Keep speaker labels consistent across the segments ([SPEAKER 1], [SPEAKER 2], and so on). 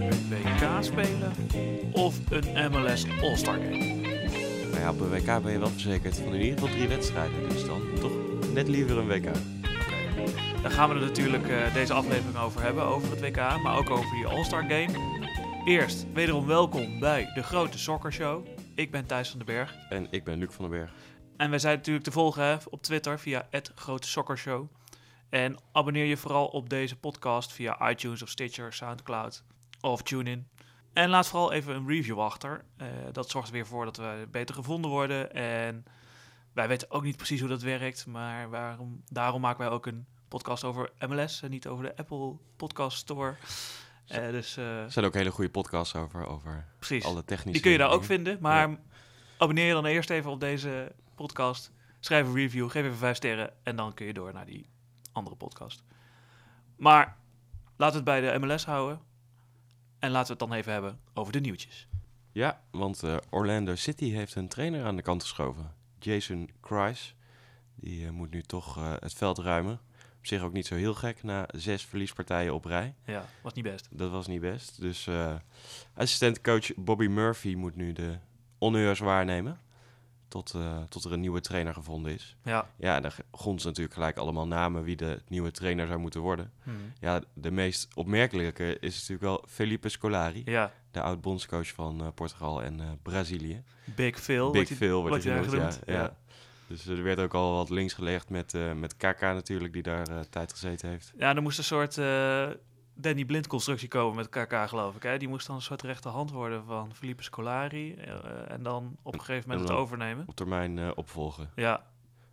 [SPEAKER 1] een WK spelen of een MLS All-Star Game?
[SPEAKER 2] Maar ja, op WK ben je wel verzekerd van in ieder geval drie wedstrijden. Dus dan toch net liever een WK.
[SPEAKER 1] Daar gaan we er natuurlijk eh, deze aflevering over hebben, over het WK, maar ook over die All-Star Game. Eerst, wederom welkom bij de Grote Soccer Show. Ik ben Thijs van den Berg.
[SPEAKER 2] En ik ben Luc van den Berg.
[SPEAKER 1] En wij zijn natuurlijk te volgen hè, op Twitter via het Grote Soccer Show. En abonneer je vooral op deze podcast via iTunes of Stitcher, Soundcloud of TuneIn. En laat vooral even een review achter. Eh, dat zorgt er weer voor dat we beter gevonden worden. En wij weten ook niet precies hoe dat werkt, maar waarom, daarom maken wij ook een podcast over MLS en niet over de Apple Podcast Store. Eh, dus eh,
[SPEAKER 2] Er zijn ook hele goede podcasts over, over
[SPEAKER 1] precies.
[SPEAKER 2] alle technische
[SPEAKER 1] Die kun je daar ook vinden. Maar abonneer je dan eerst even op deze podcast. Schrijf een review, geef even vijf sterren. En dan kun je door naar die andere podcast. Maar laten we het bij de MLS houden. En laten we het dan even hebben over de nieuwtjes.
[SPEAKER 2] Ja, want eh, Orlando City heeft een trainer aan de kant geschoven. Jason Kreis. Die moet nu toch het veld ruimen. Op zich ook niet zo heel gek na zes verliespartijen op rij.
[SPEAKER 1] Ja, was niet best.
[SPEAKER 2] Dat was niet best. Dus eh assistentcoach Bobby Murphy moet nu de honneurs waarnemen. Tot, eh, tot er een nieuwe trainer gevonden is.
[SPEAKER 1] Ja.
[SPEAKER 2] Ja, dan grond natuurlijk gelijk allemaal namen wie de nieuwe trainer zou moeten worden.
[SPEAKER 1] Hm.
[SPEAKER 2] Ja, de meest opmerkelijke is natuurlijk wel Felipe Scolari.
[SPEAKER 1] Ja,
[SPEAKER 2] De oud-bondscoach van eh, Portugal en Brazilië.
[SPEAKER 1] Big Phil.
[SPEAKER 2] Big Phil wordt hij genoemd,
[SPEAKER 1] genoemd,
[SPEAKER 2] ja, ja.
[SPEAKER 1] ja.
[SPEAKER 2] Dus er werd ook al wat links gelegd met, eh met KK natuurlijk, die daar eh, tijd gezeten heeft.
[SPEAKER 1] Ja, er moest een soort eh, Danny Blind constructie komen met KK, geloof ik. Hè? Die moest dan een soort rechterhand worden van Felipe Scolari. en dan op een gegeven moment
[SPEAKER 2] en
[SPEAKER 1] het overnemen.
[SPEAKER 2] Op termijn opvolgen.
[SPEAKER 1] Ja,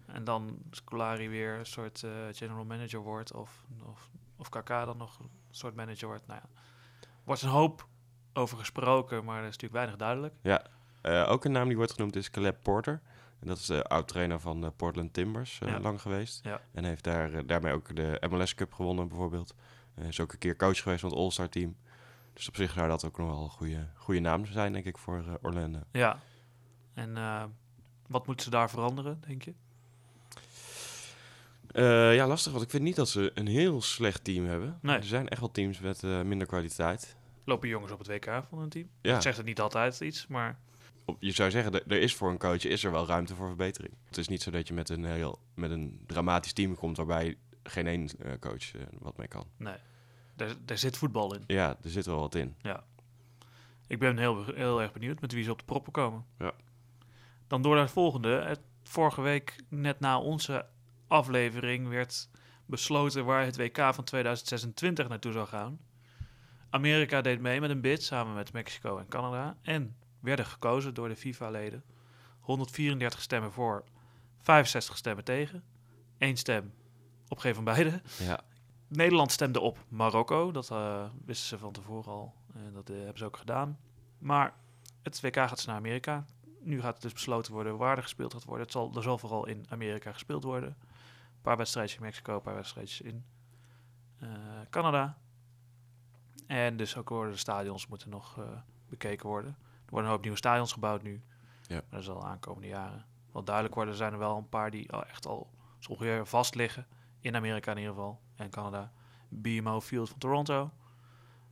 [SPEAKER 1] en dan Scolari weer een soort general manager wordt. Of, of, of KK dan nog een soort manager wordt. Nou ja, wordt een hoop over gesproken, maar er is natuurlijk weinig duidelijk.
[SPEAKER 2] Eh, ook een naam die wordt genoemd is Caleb Porter. En dat is de oud-trainer van de Portland Timbers, eh,
[SPEAKER 1] Ja.
[SPEAKER 2] lang geweest.
[SPEAKER 1] Ja.
[SPEAKER 2] En heeft daar, eh, daarmee ook de MLS Cup gewonnen bijvoorbeeld. Eh, is ook een keer coach geweest van het All-Star team. Dus op zich zou dat ook nog wel een goede, goede naam zijn, denk ik, voor eh, Orlando.
[SPEAKER 1] Ja, en eh, wat moeten ze daar veranderen, denk je?
[SPEAKER 2] Eh, ja, lastig, want ik vind niet dat ze een heel slecht team hebben.
[SPEAKER 1] Nee.
[SPEAKER 2] Er zijn echt wel teams met eh, minder kwaliteit.
[SPEAKER 1] Lopen jongens op het WK van een team?
[SPEAKER 2] Ja,
[SPEAKER 1] Dat zegt het niet altijd iets, maar
[SPEAKER 2] je zou zeggen, er is voor een coach is er wel ruimte voor verbetering. Het is niet zo dat je met een, heel, met een dramatisch team komt waarbij geen één eh, coach eh, wat mee kan.
[SPEAKER 1] nee. Daar, daar zit voetbal in.
[SPEAKER 2] Ja, er zit wel wat in.
[SPEAKER 1] Ik ben heel, heel erg benieuwd met wie ze op de proppen komen.
[SPEAKER 2] Ja.
[SPEAKER 1] Dan door naar het volgende. Het, vorige week, net na onze aflevering, werd besloten waar het WK van 2026 naartoe zou gaan. Amerika deed mee met een bid samen met Mexico en Canada. En werden gekozen door de FIFA-leden. 134 stemmen voor, 65 stemmen tegen. Eén stem op geen van beide.
[SPEAKER 2] Ja,
[SPEAKER 1] Nederland stemde op Marokko. Dat eh, wisten ze van tevoren al. En dat eh, hebben ze ook gedaan. Maar het WK gaat dus naar Amerika. Nu gaat het dus besloten worden waar er gespeeld gaat worden. Het zal, er zal vooral in Amerika gespeeld worden. Een paar wedstrijdjes in Mexico, een paar wedstrijdjes in eh, Canada. En dus ook worden de stadions moeten nog bekeken worden. Er worden een hoop nieuwe stadions gebouwd nu.
[SPEAKER 2] Ja.
[SPEAKER 1] Maar dat zal de aankomende jaren wel duidelijk worden. Er zijn er wel een paar die al echt al zo ongeveer vast liggen. In Amerika in ieder geval. En Canada. BMO Field van Toronto.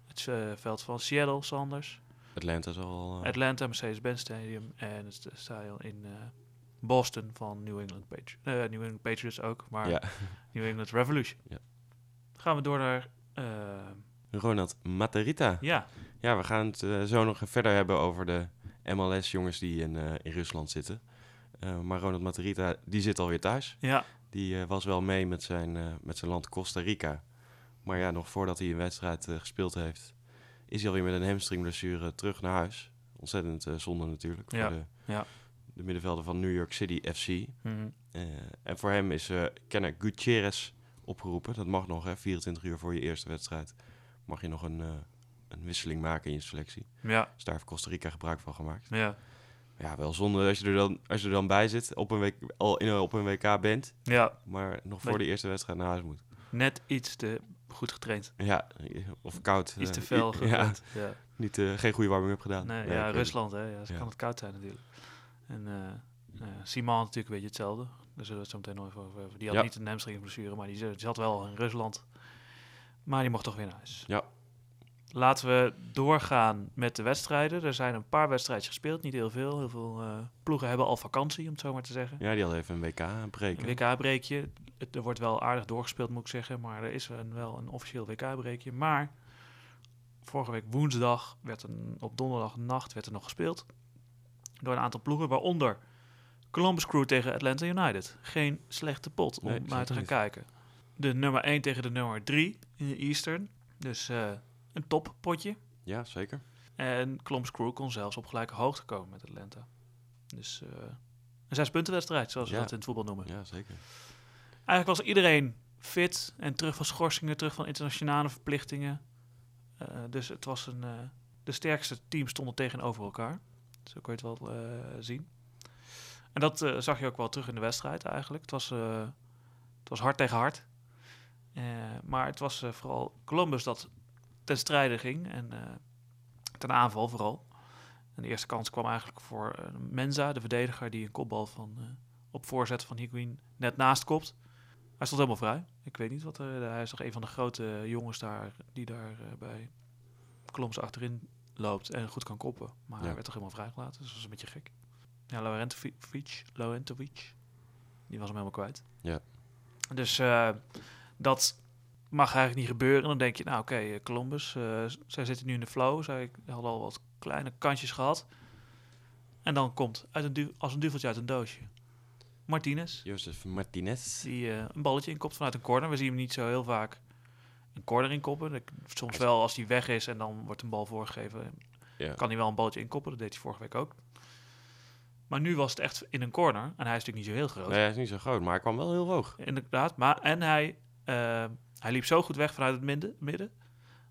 [SPEAKER 1] Het eh, veld van Seattle, Sanders.
[SPEAKER 2] Atlanta is al... eh,
[SPEAKER 1] Atlanta, Mercedes-Benz Stadium. En het stadion in eh, Boston van New England Patriots. eh, New England Patriots ook, maar
[SPEAKER 2] ja.
[SPEAKER 1] New England Revolution.
[SPEAKER 2] Ja.
[SPEAKER 1] Gaan we door naar...
[SPEAKER 2] Ronald Materita.
[SPEAKER 1] ja,
[SPEAKER 2] Ja, we gaan het eh, zo nog verder hebben over de MLS-jongens die in, eh, in Rusland zitten. Eh, maar Ronald Materita, die zit alweer thuis.
[SPEAKER 1] ja,
[SPEAKER 2] Die was wel mee met zijn, met zijn land Costa Rica. Maar ja, nog voordat hij een wedstrijd gespeeld heeft, is hij alweer met een hamstringblessure terug naar huis. Ontzettend zonde natuurlijk
[SPEAKER 1] Ja,
[SPEAKER 2] voor de,
[SPEAKER 1] ja.
[SPEAKER 2] de middenvelder van New York City FC. Eh, en voor hem is uh, Kenner Gutierrez opgeroepen. Dat mag nog, hè, 24 uur voor je eerste wedstrijd. Mag je nog een, een wisseling maken in je selectie.
[SPEAKER 1] ja,
[SPEAKER 2] Dus daar heeft Costa Rica gebruik van gemaakt.
[SPEAKER 1] ja,
[SPEAKER 2] Ja, wel zonde als je er dan, als je er dan bij zit, op een week, al in, op een WK bent,
[SPEAKER 1] ja.
[SPEAKER 2] maar nog voor de eerste wedstrijd naar huis moet.
[SPEAKER 1] Net iets te goed getraind.
[SPEAKER 2] Ja, of koud.
[SPEAKER 1] Iets
[SPEAKER 2] eh,
[SPEAKER 1] te fel
[SPEAKER 2] i-
[SPEAKER 1] getraind. Ja.
[SPEAKER 2] Ja, niet, eh, geen goede warming-up gedaan.
[SPEAKER 1] Nee,
[SPEAKER 2] Nee,
[SPEAKER 1] ja, Rusland, hè. Ja, kan het koud zijn natuurlijk. En eh eh, Simon natuurlijk een beetje hetzelfde. Daar zullen we het zo meteen nog even over hebben. Die had niet een hamstringblessure, maar die zat wel in Rusland. Maar die mocht toch weer naar huis.
[SPEAKER 2] Ja.
[SPEAKER 1] Laten we doorgaan met de wedstrijden. Er zijn een paar wedstrijdjes gespeeld, niet heel veel. Heel veel eh, ploegen hebben al vakantie, om het zo maar te zeggen.
[SPEAKER 2] Ja, die hadden even een WK breken.
[SPEAKER 1] Een WK-breekje. Er wordt wel aardig doorgespeeld, moet ik zeggen. Maar er is een, wel een officieel WK-breekje. Maar vorige week woensdag, werd een, op donderdagnacht, werd er nog gespeeld. Door een aantal ploegen, waaronder Columbus Crew tegen Atlanta United. Geen slechte pot om
[SPEAKER 2] Nee,
[SPEAKER 1] naar te gaan
[SPEAKER 2] niet.
[SPEAKER 1] kijken. De nummer 1 tegen de nummer 3 in de Eastern. Dus eh, een toppotje.
[SPEAKER 2] Ja, zeker.
[SPEAKER 1] En Columbus Crew kon zelfs op gelijke hoogte komen met Atlanta. Dus eh, een zes punten wedstrijd, zoals we dat in het voetbal noemen.
[SPEAKER 2] Ja, zeker.
[SPEAKER 1] Eigenlijk was iedereen fit en terug van schorsingen, terug van internationale verplichtingen. Eh, dus het was een. eh, de sterkste teams stonden tegenover elkaar. Zo kun je het wel zien. En dat zag je ook wel terug in de wedstrijd eigenlijk. Het was, het was hard tegen hard. Maar het was vooral Columbus dat ten strijde ging. En eh, ten aanval vooral. En de eerste kans kwam eigenlijk voor eh, Menza, de verdediger, die een kopbal van, eh, op voorzet van Higuain net naast kopt. Hij stond helemaal vrij. Ik weet niet wat er. Hij is toch een van de grote jongens daar die daar bij Columbus achterin loopt en goed kan koppen. Maar
[SPEAKER 2] Ja.
[SPEAKER 1] hij werd toch helemaal vrijgelaten. Dus dat was een beetje gek. Ja, Laurentivic, Laurentivic, die was hem helemaal kwijt.
[SPEAKER 2] Ja.
[SPEAKER 1] Dus dat mag eigenlijk niet gebeuren. Dan denk je, nou oké, eh, Columbus, eh, zij zitten nu in de flow. Zij hadden al wat kleine kansjes gehad. En dan komt uit een als een duveltje uit een doosje. Martinez,
[SPEAKER 2] Josef Martinez.
[SPEAKER 1] die eh, een balletje inkopt vanuit een corner. We zien hem niet zo heel vaak een corner inkoppen. Soms wel als hij weg is en dan wordt een bal voorgegeven.
[SPEAKER 2] Ja.
[SPEAKER 1] Kan hij wel een balletje inkoppen. Dat deed hij vorige week ook. Maar nu was het echt in een corner. En hij is natuurlijk niet zo heel groot.
[SPEAKER 2] Nee, hij is niet zo groot, maar hij kwam wel heel hoog.
[SPEAKER 1] Inderdaad. Maar, en hij, hij liep zo goed weg vanuit het midden. midden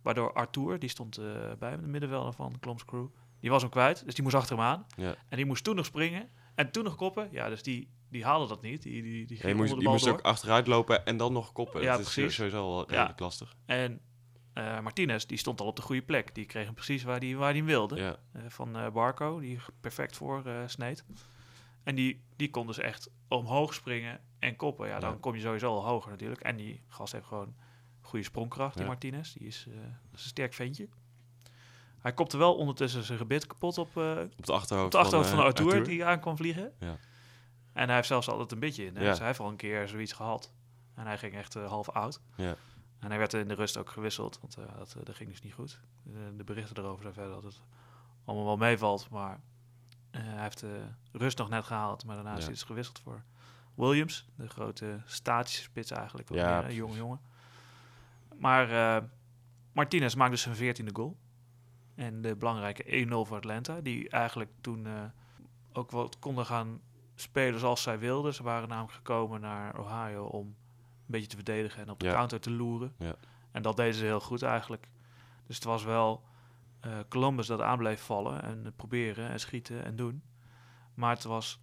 [SPEAKER 1] waardoor Arthur, die stond eh, bij hem, de middenvelder van Kloms Crew. Die was hem kwijt. Dus die moest achter hem aan.
[SPEAKER 2] Ja.
[SPEAKER 1] En die moest toen nog springen. En toen nog koppen. Ja, dus die, die haalde dat niet. Die, die, die ging
[SPEAKER 2] moest,
[SPEAKER 1] onder de
[SPEAKER 2] je
[SPEAKER 1] bal
[SPEAKER 2] moest
[SPEAKER 1] door.
[SPEAKER 2] ook achteruit lopen en dan nog koppen.
[SPEAKER 1] Ja,
[SPEAKER 2] dat is sowieso wel
[SPEAKER 1] Ja.
[SPEAKER 2] redelijk lastig.
[SPEAKER 1] En eh, Martinez, die stond al op de goede plek. Die kreeg hem precies waar hij waar die hem wilde.
[SPEAKER 2] Ja,
[SPEAKER 1] eh, van Barco, die perfect voor sneed. En die, die kon dus echt omhoog springen en koppen. Ja, dan
[SPEAKER 2] Ja.
[SPEAKER 1] kom je sowieso al hoger natuurlijk. En die gast heeft gewoon goede sprongkracht, die
[SPEAKER 2] Ja.
[SPEAKER 1] Martinez. Die is, eh, is een sterk ventje. Hij kopte wel ondertussen zijn gebit kapot op, eh,
[SPEAKER 2] op de achterhoofd,
[SPEAKER 1] op de achterhoofd van,
[SPEAKER 2] eh,
[SPEAKER 1] Arthur, die aan kwam vliegen.
[SPEAKER 2] Ja.
[SPEAKER 1] En hij heeft zelfs altijd een beetje in. Hè? Dus hij heeft al een keer zoiets gehad. En hij ging echt half oud.
[SPEAKER 2] Ja.
[SPEAKER 1] En hij werd in de rust ook gewisseld, want dat, dat ging dus niet goed. Eh, de berichten erover zijn verder dat het allemaal wel meevalt. Maar hij heeft de rust nog net gehaald. Maar daarna is hij dus gewisseld voor Williams. De grote statische spits eigenlijk. Wat
[SPEAKER 2] Ja,
[SPEAKER 1] meer, een jonge jongen. Maar eh, Martinez maakt dus zijn veertiende goal. En de belangrijke 1-0 voor Atlanta. Die eigenlijk toen eh, ook wat konden gaan spelen zoals zij wilden. Ze waren namelijk gekomen naar Ohio om een beetje te verdedigen en op de
[SPEAKER 2] Ja.
[SPEAKER 1] counter te loeren.
[SPEAKER 2] Ja.
[SPEAKER 1] En dat deden ze heel goed eigenlijk. Dus het was wel eh, Columbus dat aan bleef vallen en proberen en schieten en doen. Maar het was,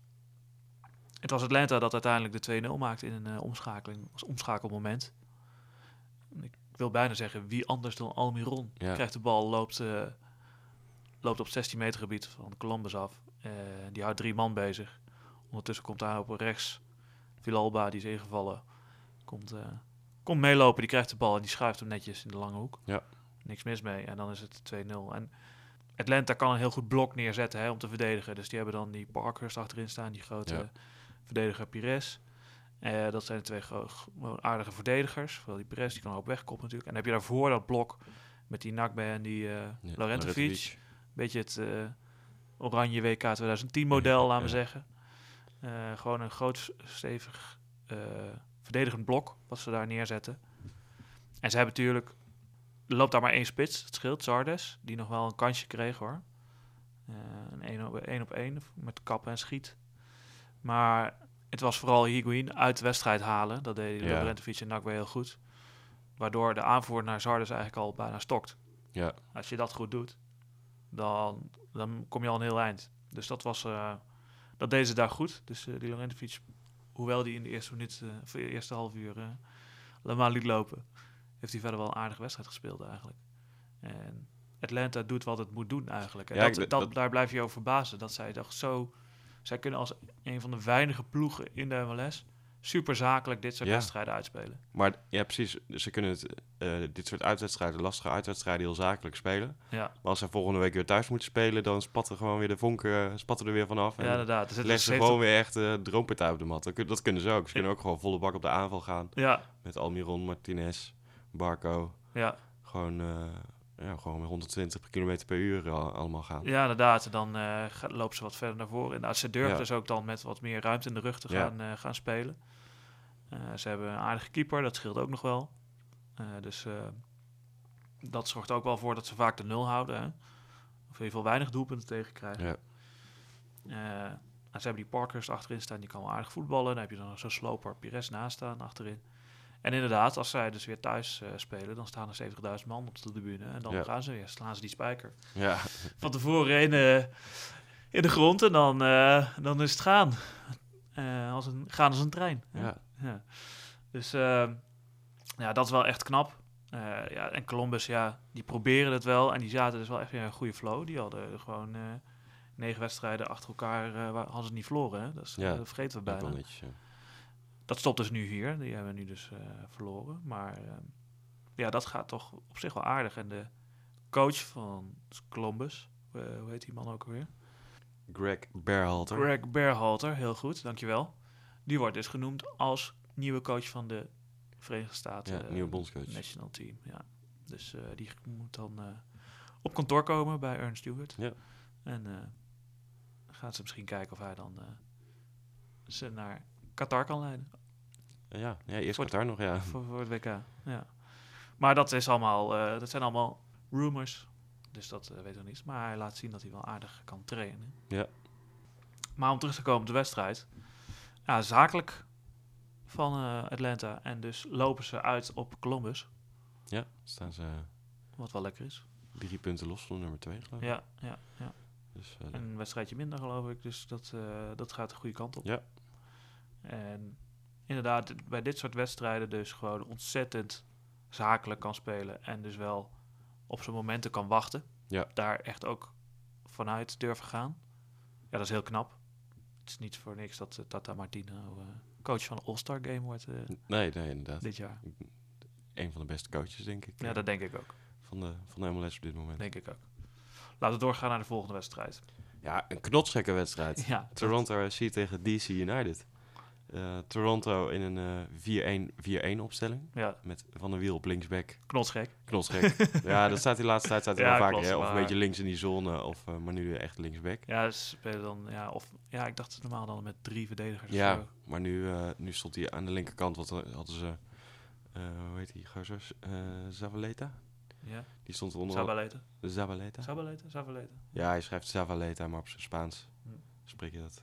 [SPEAKER 1] het was Atlanta dat uiteindelijk de 2-0 maakte in een eh, omschakeling, als omschakelmoment. Ik wil bijna zeggen, wie anders dan Almiron
[SPEAKER 2] Ja.
[SPEAKER 1] krijgt de bal, loopt, eh, loopt op 16 meter gebied van Columbus af. Die houdt drie man bezig. Ondertussen komt daar op rechts Villalba, die is ingevallen. Komt, komt meelopen, die krijgt de bal en die schuift hem netjes in de lange hoek.
[SPEAKER 2] Ja.
[SPEAKER 1] Niks mis mee. En dan is het 2-0. En Atlanta kan een heel goed blok neerzetten hè, om te verdedigen. Dus die hebben dan die Parkhurst achterin staan, die grote
[SPEAKER 2] Ja.
[SPEAKER 1] verdediger Pires. Eh, dat zijn de twee aardige verdedigers. Vooral die Pires, die kan ook wegkoppen natuurlijk. En dan heb je daarvoor dat blok met die Nakbe en die eh
[SPEAKER 2] Ja,
[SPEAKER 1] Laurentivic. Beetje het eh, oranje WK 2010 model, laten we
[SPEAKER 2] Ja.
[SPEAKER 1] zeggen. Gewoon een groot, stevig verdedigend blok wat ze daar neerzetten. En ze hebben natuurlijk... Er loopt daar maar één spits, het scheelt, Zardes. Die nog wel een kansje kreeg hoor. Eh, een één op één op één met kappen en schiet. Maar het was vooral Higuain uit de wedstrijd halen. Dat deed
[SPEAKER 2] Ja.
[SPEAKER 1] Laurentivic en Nakwe heel goed. Waardoor de aanvoer naar Zardes eigenlijk al bijna stokt.
[SPEAKER 2] Ja,
[SPEAKER 1] Als je dat goed doet, dan, dan kom je al een heel eind. Dus dat was, eh, dat deden ze daar goed. Dus eh die hoewel die in de eerste minuut, eh, of de eerste half uur, Lama liet lopen, heeft hij verder wel een aardige wedstrijd gespeeld eigenlijk. En Atlanta doet wat het moet doen eigenlijk. En
[SPEAKER 2] Ja,
[SPEAKER 1] dat, dat,
[SPEAKER 2] dat-
[SPEAKER 1] daar blijf je over verbazen. Dat zij toch zo... Zij kunnen als een van de weinige ploegen in de MLS... super zakelijk dit soort
[SPEAKER 2] Ja.
[SPEAKER 1] wedstrijden uitspelen.
[SPEAKER 2] Maar ja, precies. Dus ze kunnen het, eh, dit soort uitwedstrijden, lastige uitwedstrijden, heel zakelijk spelen.
[SPEAKER 1] Ja,
[SPEAKER 2] Maar als ze volgende week weer thuis moeten spelen, dan spatten gewoon weer de vonken eh, spatten er weer vanaf. En
[SPEAKER 1] ja inderdaad. Dus
[SPEAKER 2] leggen ze gewoon weer echt eh droompartij op de mat. Dat, dat kunnen ze ook. Ze kunnen ook gewoon volle bak op de aanval gaan.
[SPEAKER 1] Ja,
[SPEAKER 2] Met Almiron, Martinez, Barco.
[SPEAKER 1] ja.
[SPEAKER 2] Gewoon, eh, ja, gewoon met 120 km per uur al- allemaal gaan.
[SPEAKER 1] Ja, inderdaad. En dan eh, lopen ze wat verder naar voren. En nou, ze durven
[SPEAKER 2] Ja.
[SPEAKER 1] dus ook dan met wat meer ruimte in de rug te
[SPEAKER 2] Ja.
[SPEAKER 1] gaan, eh, gaan spelen. Eh, ze hebben een aardige keeper, dat scheelt ook nog wel. Eh, dus eh, dat zorgt ook wel voor dat ze vaak de nul houden. Hè? Of in ieder geval weinig doelpunten tegenkrijgen.
[SPEAKER 2] Ja.
[SPEAKER 1] Eh, en ze hebben die Parkers achterin staan, die kan wel aardig voetballen. Dan heb je dan zo'n sloper Pires naast staan achterin. En inderdaad, als zij dus weer thuis eh, spelen, dan staan er 70.000 man op de tribune. En dan
[SPEAKER 2] Ja.
[SPEAKER 1] gaan ze weer, slaan ze die spijker
[SPEAKER 2] Ja,
[SPEAKER 1] van tevoren in, eh, in de grond en dan, eh, dan is het gaan. Als een, gaan als een trein.
[SPEAKER 2] ja.
[SPEAKER 1] Ja. Dus ja, dat is wel echt knap. Ja, en Columbus, ja, die proberen het wel. En die zaten dus wel echt in een goede flow. Die hadden gewoon negen wedstrijden achter elkaar, waar- hadden ze niet verloren. Hè? Dat, is,
[SPEAKER 2] Ja,
[SPEAKER 1] dat vergeten we bijna.
[SPEAKER 2] netjes.
[SPEAKER 1] Dat stopt dus nu hier. Die hebben we nu dus eh, verloren. Maar eh, ja, dat gaat toch op zich wel aardig. En de coach van Columbus, eh, hoe heet die man ook alweer?
[SPEAKER 2] Greg Berhalter.
[SPEAKER 1] Greg Berhalter, heel goed, dankjewel. Die wordt dus genoemd als nieuwe coach van de Verenigde Staten.
[SPEAKER 2] Ja, nieuwe bondscoach.
[SPEAKER 1] National team, ja. Dus die moet dan op kantoor komen bij Ernst Stewart.
[SPEAKER 2] Ja.
[SPEAKER 1] En eh gaan ze misschien kijken of hij dan ze naar Qatar kan leiden.
[SPEAKER 2] Ja, ja, eerst
[SPEAKER 1] Voor-
[SPEAKER 2] Qatar nog, ja.
[SPEAKER 1] Voor, voor het WK, ja. Maar dat, is allemaal, eh, dat zijn allemaal rumors. Dus dat eh, weten we niet. Maar hij laat zien dat hij wel aardig kan trainen.
[SPEAKER 2] Ja.
[SPEAKER 1] Maar om terug te komen op de wedstrijd. Ja, zakelijk van eh, Atlanta. En dus lopen ze uit op Columbus.
[SPEAKER 2] Ja, staan ze
[SPEAKER 1] Wat wel lekker is.
[SPEAKER 2] drie punten los van nummer twee, geloof ik.
[SPEAKER 1] Ja, ja, ja.
[SPEAKER 2] Dus,
[SPEAKER 1] En een wedstrijdje minder, geloof ik. Dus dat, dat gaat de goede kant op.
[SPEAKER 2] Ja.
[SPEAKER 1] En inderdaad, bij dit soort wedstrijden dus gewoon ontzettend zakelijk kan spelen. En dus wel op zijn momenten kan wachten.
[SPEAKER 2] Ja.
[SPEAKER 1] Daar echt ook vanuit durven gaan. Ja, dat is heel knap. Het is niet voor niks dat eh, Tata Martino eh, coach van de All-Star Game wordt eh,
[SPEAKER 2] nee, nee, inderdaad.
[SPEAKER 1] dit jaar.
[SPEAKER 2] Een van de beste coaches, denk ik.
[SPEAKER 1] Ja, dat denk ik ook.
[SPEAKER 2] van, de, van de MLS op dit moment.
[SPEAKER 1] Denk ik ook. Laten we doorgaan naar de volgende wedstrijd.
[SPEAKER 2] Ja, een knotsgekke wedstrijd.
[SPEAKER 1] Ja,
[SPEAKER 2] Toronto FC tegen DC United. Eh, Toronto in een eh 4-1-4-1 opstelling.
[SPEAKER 1] Ja,
[SPEAKER 2] Met Van der Wiel op linksback.
[SPEAKER 1] knotsgek.
[SPEAKER 2] Knotsgek. ja, dat staat die laatste tijd staat
[SPEAKER 1] Ja, klopt,
[SPEAKER 2] hè? Of een beetje links in die zone. Of, eh, maar nu echt linksback.
[SPEAKER 1] Ja, ze spelen dan, ja, of, ja, ik dacht normaal dan met drie verdedigers.
[SPEAKER 2] Ja,
[SPEAKER 1] zo.
[SPEAKER 2] maar nu, nu stond hij aan de linkerkant. Dan hadden ze... hoe heet die gozer? Eh Zavaleta?
[SPEAKER 1] Ja,
[SPEAKER 2] Die stond onder...
[SPEAKER 1] Zabaleta.
[SPEAKER 2] Zavaleta?
[SPEAKER 1] Zabaleta, Zabaleta.
[SPEAKER 2] Ja, hij schrijft Zavaleta, maar op zijn Spaans
[SPEAKER 1] Hm.
[SPEAKER 2] spreek je dat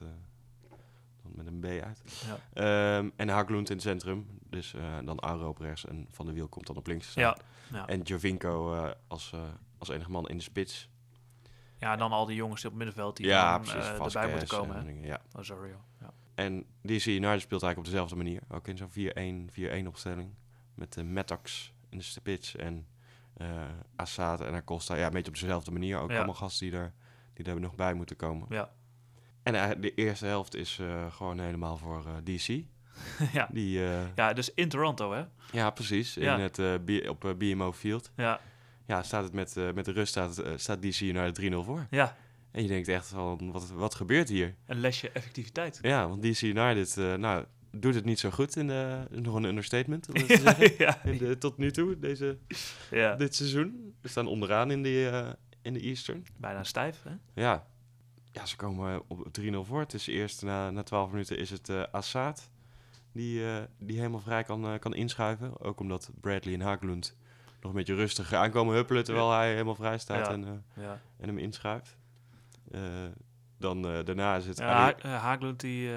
[SPEAKER 2] dan met een B uit.
[SPEAKER 1] Ja.
[SPEAKER 2] Ehm, en Haglund in het centrum. Dus eh, dan Auro op rechts en Van der Wiel komt dan op links.
[SPEAKER 1] Ja, ja.
[SPEAKER 2] En Jovinko eh, als, eh, als enige man in de spits.
[SPEAKER 1] ja, en dan al die jongens op het middenveld die
[SPEAKER 2] ja,
[SPEAKER 1] dan,
[SPEAKER 2] precies.
[SPEAKER 1] erbij moeten komen.
[SPEAKER 2] en dingen, ja.
[SPEAKER 1] Osorio. Ja.
[SPEAKER 2] En DC United speelt eigenlijk op dezelfde manier. Ook in zo'n 4-1, 4-1 opstelling. Met de Metox in de spits en Assad en Acosta. Ja, een beetje op dezelfde manier. Ook allemaal gasten die er, die er nog bij moeten komen.
[SPEAKER 1] Ja.
[SPEAKER 2] En eh, de eerste helft is eh, gewoon helemaal voor eh, DC.
[SPEAKER 1] ja.
[SPEAKER 2] Die,
[SPEAKER 1] ja, dus in Toronto, hè?
[SPEAKER 2] ja, precies.
[SPEAKER 1] Ja.
[SPEAKER 2] In het, op BMO Field.
[SPEAKER 1] Ja,
[SPEAKER 2] Ja, staat het met, met de rust staat, staat DC United 3-0 voor.
[SPEAKER 1] ja.
[SPEAKER 2] En je denkt echt van, wat, wat gebeurt hier?
[SPEAKER 1] Een lesje effectiviteit.
[SPEAKER 2] Ja, want DC United, eh, nou, doet het niet zo goed in de, nog een understatement, om te zeggen.
[SPEAKER 1] ja,
[SPEAKER 2] In de, tot nu toe, deze,
[SPEAKER 1] ja.
[SPEAKER 2] dit seizoen. We staan onderaan in de, in de Eastern.
[SPEAKER 1] Bijna stijf, hè?
[SPEAKER 2] Ja. Ja, ze komen eh, op 3-0 voor. Het is eerst na, na 12 minuten is het eh Assad die, eh, die helemaal vrij kan, kan inschuiven. Ook omdat Bradley en Haglund nog een beetje rustig aankomen huppelen terwijl hij helemaal vrij staat
[SPEAKER 1] Ja.
[SPEAKER 2] en,
[SPEAKER 1] Ja.
[SPEAKER 2] en hem inschuift. Dan daarna is het
[SPEAKER 1] Ha- Haglund die,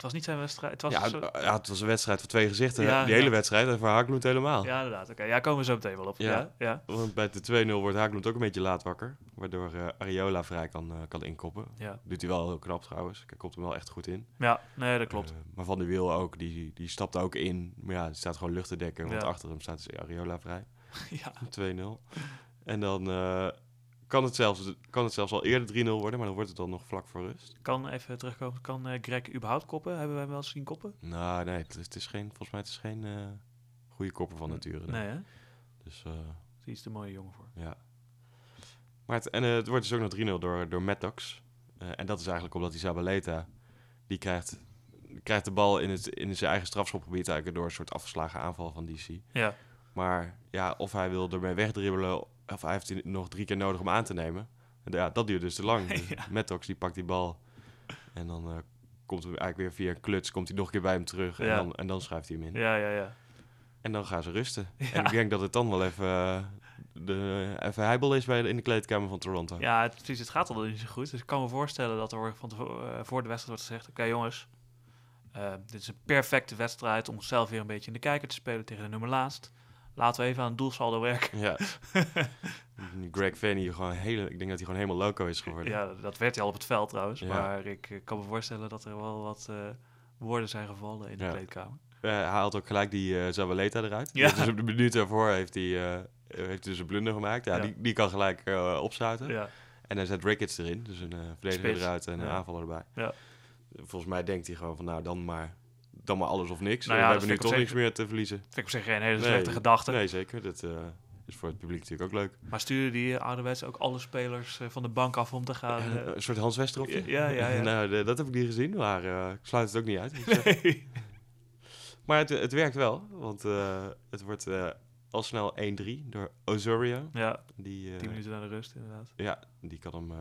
[SPEAKER 1] Het was niet zijn wedstrijd. Het was
[SPEAKER 2] Ja,
[SPEAKER 1] zo-
[SPEAKER 2] ja, het was een wedstrijd van twee gezichten.
[SPEAKER 1] Ja,
[SPEAKER 2] die hele wedstrijd en voor Haglund helemaal.
[SPEAKER 1] ja, inderdaad. Oké, ja, komen we zo meteen wel op. Ja,
[SPEAKER 2] Ja. Want bij de 2-0 wordt Haglund ook een beetje laat wakker. Waardoor eh, Areola vrij kan, eh, kan inkoppen.
[SPEAKER 1] Ja,
[SPEAKER 2] Doet hij wel heel knap trouwens. Hij komt hem wel echt goed in.
[SPEAKER 1] ja nee, dat klopt.
[SPEAKER 2] Eh, maar Van der Wiel ook, die, die stapt ook in. Maar ja, die staat gewoon lucht te dekken. Want achter hem staat dus Areola vrij.
[SPEAKER 1] ja.
[SPEAKER 2] 2-0. En dan kan, het zelfs, kan het zelfs al eerder 3-0 worden. Maar dan wordt het dan nog vlak voor rust.
[SPEAKER 1] Kan even terugkomen. Kan eh, Greg überhaupt koppen? Hebben wij hem wel eens zien koppen?
[SPEAKER 2] Nou, nee, het is, het is geen, volgens mij het is geen eh goede kopper van nature. nee.
[SPEAKER 1] Nee, hè?
[SPEAKER 2] Dus eh,
[SPEAKER 1] is iets te mooie jongen voor.
[SPEAKER 2] ja. Maar het, en, het wordt dus ook nog 3-0 door, door Maddox. En dat is eigenlijk omdat die Zabaleta, die krijgt, krijgt de bal in, het, in zijn eigen strafschopgebied eigenlijk door een soort afgeslagen aanval van DC.
[SPEAKER 1] Ja,
[SPEAKER 2] Maar ja, of hij wil ermee wegdribbelen, of hij heeft hij nog drie keer nodig om aan te nemen. En Ja, dat duurt dus te lang. Dus
[SPEAKER 1] Ja.
[SPEAKER 2] Maddox die pakt die bal en dan eh, komt hij eigenlijk weer via een kluts, komt hij nog een keer bij hem terug en, dan, en dan schuift hij hem in.
[SPEAKER 1] ja, ja. ja.
[SPEAKER 2] En dan gaan ze rusten. En ik denk dat het dan wel even, eh, de, even heibel is bij de, in de kleedkamer van Toronto.
[SPEAKER 1] Ja, het, precies, het gaat al niet zo goed. Dus ik kan me voorstellen dat er van eh, voor de wedstrijd wordt gezegd... Oké jongens, dit is een perfecte wedstrijd om onszelf weer een beetje in de kijker te spelen tegen de nummer laatst. Laten we even aan het doelsaldo werken.
[SPEAKER 2] Ja. Greg Fanny, gewoon hele, ik denk dat hij gewoon helemaal loco is geworden.
[SPEAKER 1] Ja, dat werd hij al op het veld trouwens.
[SPEAKER 2] Ja.
[SPEAKER 1] Maar ik eh, kan me voorstellen dat er wel wat eh, woorden zijn gevallen in de
[SPEAKER 2] Ja.
[SPEAKER 1] kleedkamer.
[SPEAKER 2] Eh, hij haalt ook gelijk die eh Zabaleta eruit.
[SPEAKER 1] Ja.
[SPEAKER 2] Dus op de minuut daarvoor heeft hij, eh, heeft dus een blunder gemaakt. Ja,
[SPEAKER 1] Ja.
[SPEAKER 2] Die, die kan gelijk opsluiten.
[SPEAKER 1] Ja,
[SPEAKER 2] En hij zet Ricketts erin, dus een verdediger eruit en een aanvaller erbij.
[SPEAKER 1] Ja.
[SPEAKER 2] Volgens mij denkt hij gewoon van, nou dan maar, dan maar alles of niks.
[SPEAKER 1] Nou ja,
[SPEAKER 2] we hebben nu toch niks meer te verliezen.
[SPEAKER 1] vind ik op zich geen hele
[SPEAKER 2] Nee.
[SPEAKER 1] slechte gedachte.
[SPEAKER 2] Nee, zeker. Dat eh, is voor het publiek natuurlijk ook leuk.
[SPEAKER 1] Maar sturen die ouderwets ook alle spelers eh, van de bank af om te gaan? Eh,
[SPEAKER 2] een soort Hans Westeropje.
[SPEAKER 1] Ja, ja, ja.
[SPEAKER 2] nou, de- dat heb ik niet gezien, maar eh, ik sluit het ook niet uit.
[SPEAKER 1] nee.
[SPEAKER 2] Maar het, het werkt wel, want eh, het wordt eh, al snel 1-3 door Osorio.
[SPEAKER 1] Ja,
[SPEAKER 2] Die, eh,
[SPEAKER 1] 10 minuten naar de rust inderdaad.
[SPEAKER 2] Ja, die kan hem...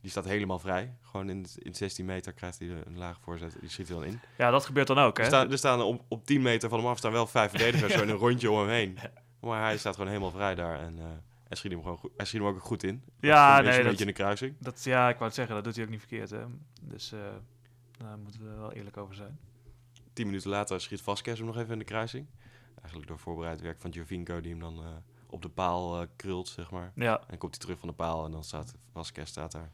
[SPEAKER 2] die staat helemaal vrij. Gewoon in, in 16 meter krijgt hij een lage voorzet. Die schiet hij dan in.
[SPEAKER 1] Ja, dat gebeurt dan ook, hè?
[SPEAKER 2] Er staan, er staan op, op 10 meter van hem af staan wel vijf verdedigers zo in een rondje om hem heen. Maar hij staat gewoon helemaal vrij daar. En eh, hij, schiet hem gewoon goed, hij schiet hem ook goed in.
[SPEAKER 1] Ja,
[SPEAKER 2] Een
[SPEAKER 1] nee,
[SPEAKER 2] beetje
[SPEAKER 1] dat,
[SPEAKER 2] in de kruising.
[SPEAKER 1] dat, ja, ik wou het zeggen, dat doet hij ook niet verkeerd, hè? Dus eh, daar moeten we wel eerlijk over zijn.
[SPEAKER 2] 10 minuten later schiet Vasquez hem nog even in de kruising. Eigenlijk door voorbereid werk van Jovinko die hem dan eh, op de paal krult, zeg maar.
[SPEAKER 1] Ja,
[SPEAKER 2] En komt hij terug van de paal en dan staat Vasquez staat daar.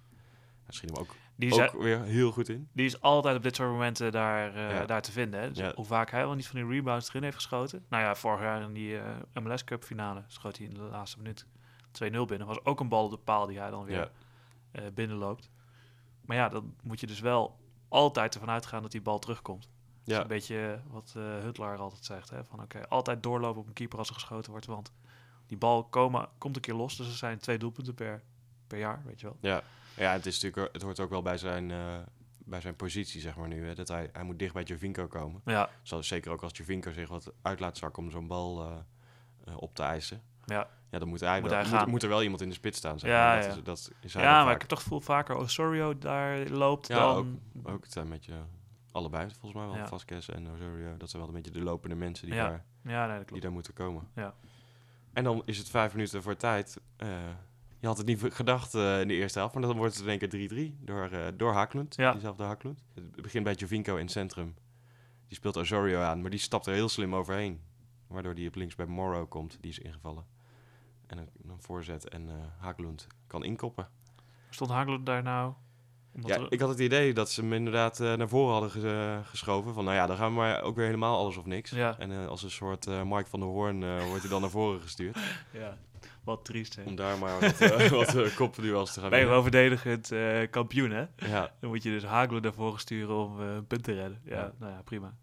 [SPEAKER 2] Hij schiet hem ook,
[SPEAKER 1] die is,
[SPEAKER 2] ook weer heel goed in.
[SPEAKER 1] die is altijd op dit soort momenten daar, eh,
[SPEAKER 2] Ja.
[SPEAKER 1] daar te vinden. Hè? Dus
[SPEAKER 2] Ja.
[SPEAKER 1] Hoe vaak hij wel niet van die rebounds erin heeft geschoten. Nou ja, vorig jaar in die eh, MLS Cup finale schoot hij in de laatste minuut 2-0 binnen. Was ook een bal op de paal die hij dan weer
[SPEAKER 2] Ja.
[SPEAKER 1] eh, binnenloopt. Maar ja, dan moet je dus wel altijd ervan uitgaan dat die bal terugkomt. Dat is
[SPEAKER 2] Ja,
[SPEAKER 1] een beetje wat Huntelaar altijd zegt. Hè? Van oké, altijd doorlopen op een keeper als er geschoten wordt. Want die bal komen, komt een keer los. Dus er zijn twee doelpunten per, per jaar, weet je wel.
[SPEAKER 2] ja. Ja het, is natuurlijk, het hoort ook wel bij zijn, eh, bij zijn positie, zeg maar nu. Hè, dat hij, hij moet dicht bij Jovinko komen.
[SPEAKER 1] Ja,
[SPEAKER 2] zeker ook als Jovinko zich wat uit laat zakken om zo'n bal eh, eh, op te eisen.
[SPEAKER 1] ja.
[SPEAKER 2] Ja, dan moet, hij
[SPEAKER 1] Moet
[SPEAKER 2] wel,
[SPEAKER 1] hij
[SPEAKER 2] moet, moet er wel iemand in de spits staan. Zeg
[SPEAKER 1] Ja,
[SPEAKER 2] maar. dat,
[SPEAKER 1] ja.
[SPEAKER 2] Is, dat is hij
[SPEAKER 1] ja maar
[SPEAKER 2] vaak.
[SPEAKER 1] ik heb toch gevoel vaker Osorio daar loopt
[SPEAKER 2] Ja,
[SPEAKER 1] dan...
[SPEAKER 2] Ook het zijn een beetje allebei, volgens mij wel.
[SPEAKER 1] Ja.
[SPEAKER 2] Vasquez en Osorio. Dat zijn wel een beetje de lopende mensen die,
[SPEAKER 1] Ja,
[SPEAKER 2] daar,
[SPEAKER 1] Ja, nee, dat
[SPEAKER 2] die daar moeten komen.
[SPEAKER 1] Ja.
[SPEAKER 2] En dan is het vijf minuten voor tijd. Je had het niet gedacht eh, in de eerste helft, maar dan wordt het in één keer 3-3 door, eh door Haklund.
[SPEAKER 1] Ja.
[SPEAKER 2] Diezelfde Haklund. Het begint bij Jovinko in het centrum. Die speelt Osorio aan, maar die stapt er heel slim overheen. Waardoor die op links bij Morrow komt, die is ingevallen. En een, een voorzet en eh Haklund kan inkoppen.
[SPEAKER 1] Stond Hagel daar nou? Omdat
[SPEAKER 2] Ja,
[SPEAKER 1] er-
[SPEAKER 2] ik had het idee dat ze hem inderdaad eh, naar voren hadden ge- geschoven. Van nou ja, dan gaan we maar ook weer helemaal alles of niks.
[SPEAKER 1] Ja.
[SPEAKER 2] En als een soort eh Mike van der Hoorn eh, wordt hij dan naar voren gestuurd.
[SPEAKER 1] ja, wat triest, hè?
[SPEAKER 2] Om daar maar wat, eh wat uh, kopduels te gaan
[SPEAKER 1] Ben je gewoon verdedigend eh, kampioen, hè?
[SPEAKER 2] Ja,
[SPEAKER 1] Dan moet je dus Hagel daarvoor sturen om een punt te redden. Ja,
[SPEAKER 2] Ja.
[SPEAKER 1] nou ja, prima.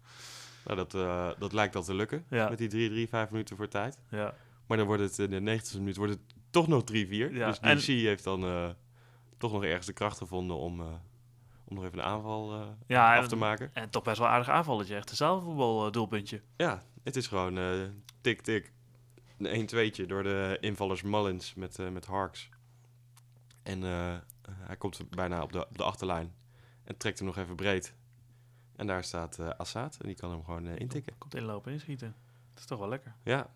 [SPEAKER 2] nou, dat, dat lijkt al te lukken.
[SPEAKER 1] Ja.
[SPEAKER 2] Met die 3-3, 5 minuten voor tijd.
[SPEAKER 1] Ja,
[SPEAKER 2] Maar dan wordt het in de 90 minuut wordt het toch nog 3-4.
[SPEAKER 1] Ja,
[SPEAKER 2] dus
[SPEAKER 1] en-
[SPEAKER 2] DC heeft dan toch nog ergens de kracht gevonden om, om nog even een aanval
[SPEAKER 1] Ja,
[SPEAKER 2] af
[SPEAKER 1] en-
[SPEAKER 2] te maken.
[SPEAKER 1] en toch best wel aardig aanvalletje. Echt een zaalvoetbal eh, doelpuntje.
[SPEAKER 2] Ja, het is gewoon tik-tik. Een 1-2'tje door de invallers Mullins met, eh, met Harks. En eh, hij komt bijna op de, op de achterlijn. En trekt hem nog even breed. En daar staat eh Assad. En die kan hem gewoon intikken.
[SPEAKER 1] Komt inlopen en inschieten. Dat is toch wel lekker.
[SPEAKER 2] Ja.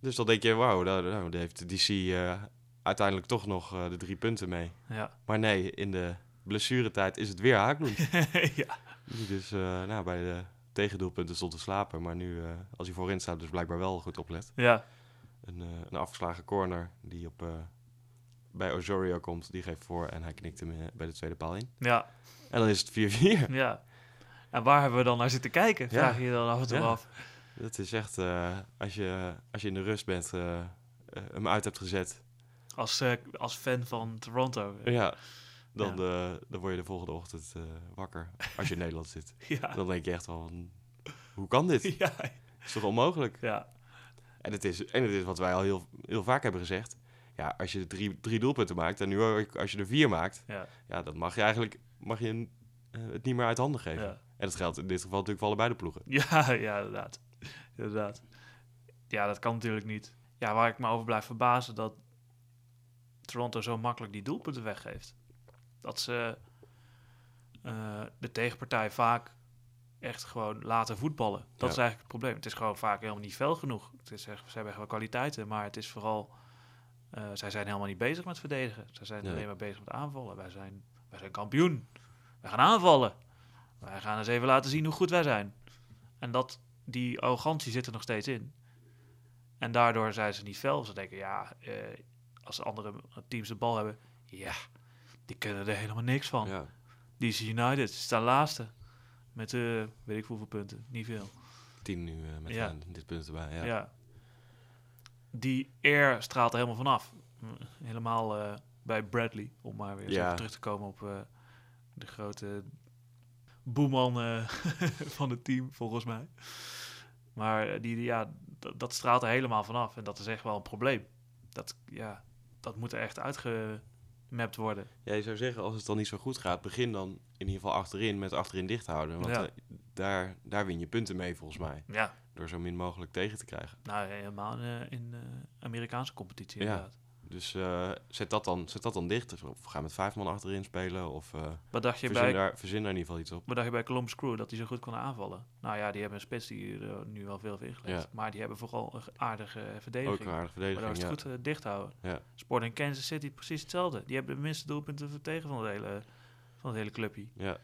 [SPEAKER 2] Dus dan denk je, wauw, daar, nou, daar heeft DC uiteindelijk toch nog de drie punten mee.
[SPEAKER 1] Ja.
[SPEAKER 2] Maar nee, in de blessuretijd is het weer Haaknoen.
[SPEAKER 1] ja.
[SPEAKER 2] Dus nou, bij de tegendoelpunten stond te slapen. Maar nu, als hij voorin staat, dus blijkbaar wel goed oplet.
[SPEAKER 1] Ja,
[SPEAKER 2] Een, eh, een afgeslagen corner die op, eh, bij Osorio komt. Die geeft voor en hij knikt hem eh, bij de tweede paal in.
[SPEAKER 1] ja,
[SPEAKER 2] En dan is het 4-4.
[SPEAKER 1] ja. En waar hebben we dan naar zitten kijken? Vraag je je dan af en toe
[SPEAKER 2] Ja.
[SPEAKER 1] af.
[SPEAKER 2] Dat is echt, als, je, als je in de rust bent, eh, hem uit hebt gezet.
[SPEAKER 1] Als, als fan van Toronto.
[SPEAKER 2] Ja, dan, dan word je de volgende ochtend wakker. Als je in Nederland zit.
[SPEAKER 1] Ja.
[SPEAKER 2] Dan denk je echt van, hoe kan dit?
[SPEAKER 1] Ja.
[SPEAKER 2] is toch onmogelijk?
[SPEAKER 1] ja.
[SPEAKER 2] En het is, en het is wat wij al heel, heel vaak hebben gezegd. Ja, als je drie, drie doelpunten maakt en nu ook als je er vier maakt,
[SPEAKER 1] Ja.
[SPEAKER 2] ja, dan mag je eigenlijk mag je een, eh, het niet meer uit handen geven.
[SPEAKER 1] Ja.
[SPEAKER 2] En dat geldt in dit geval natuurlijk voor allebei de ploegen.
[SPEAKER 1] Ja, ja, inderdaad. inderdaad. Ja, dat kan natuurlijk niet. Ja, waar ik me over blijf verbazen, dat Toronto zo makkelijk die doelpunten weggeeft. Dat ze eh, de tegenpartij vaak echt gewoon laten voetballen. Dat
[SPEAKER 2] Ja.
[SPEAKER 1] is eigenlijk het probleem. Het is gewoon vaak helemaal niet fel genoeg. Het is echt, ze hebben wel kwaliteiten, maar het is vooral... eh, zij zijn helemaal niet bezig met verdedigen. Zij zijn
[SPEAKER 2] Nee.
[SPEAKER 1] alleen maar bezig met aanvallen. Wij zijn, wij zijn kampioen. Wij gaan aanvallen. Wij gaan eens even laten zien hoe goed wij zijn. En dat, die arrogantie zit er nog steeds in. En daardoor zijn ze niet fel. Ze denken, ja, eh, als andere teams de bal hebben, ja, die kunnen er helemaal niks van.
[SPEAKER 2] Ja.
[SPEAKER 1] DC United ze staan laatste. Met, eh weet ik hoeveel punten. Niet veel.
[SPEAKER 2] Tien nu eh, met
[SPEAKER 1] Ja.
[SPEAKER 2] dit punt erbij. Ja.
[SPEAKER 1] Ja. Die air straalt er helemaal vanaf. Helemaal eh, bij Bradley. Om maar weer
[SPEAKER 2] Ja.
[SPEAKER 1] terug te komen op de grote boeman van het team, volgens mij. Maar die, die- ja, dat, straalt er helemaal vanaf. En dat is echt wel een probleem. Dat, ja, dat moet er echt uitgemapt worden.
[SPEAKER 2] Ja, je zou zeggen, als het dan niet zo goed gaat, begin dan in ieder geval achterin met achterin dicht houden. Want
[SPEAKER 1] Ja.
[SPEAKER 2] eh, daar, daar win je punten mee volgens mij.
[SPEAKER 1] Ja,
[SPEAKER 2] Door zo min mogelijk tegen te krijgen.
[SPEAKER 1] nou helemaal eh, in de Amerikaanse competitie
[SPEAKER 2] Ja. Dus eh, zet, dat dan, zet dat dan dicht. Of ga met vijf man achterin spelen. Of eh
[SPEAKER 1] Wat dacht je
[SPEAKER 2] verzin,
[SPEAKER 1] bij
[SPEAKER 2] daar, verzin daar in ieder geval iets op.
[SPEAKER 1] Wat dacht je bij Columbus Crew dat die zo goed konden aanvallen? Nou ja, die hebben een spits die er nu wel veel heeft ingelegd.
[SPEAKER 2] Ja.
[SPEAKER 1] Maar die hebben vooral een aardige
[SPEAKER 2] Ook
[SPEAKER 1] verdediging.
[SPEAKER 2] een aardige verdediging.
[SPEAKER 1] Waardoor ze het
[SPEAKER 2] Ja.
[SPEAKER 1] goed eh, dicht houden.
[SPEAKER 2] Ja.
[SPEAKER 1] Sporting Kansas City precies hetzelfde. Die hebben de minste doelpunten tegen van het hele, van het hele clubje.
[SPEAKER 2] ja.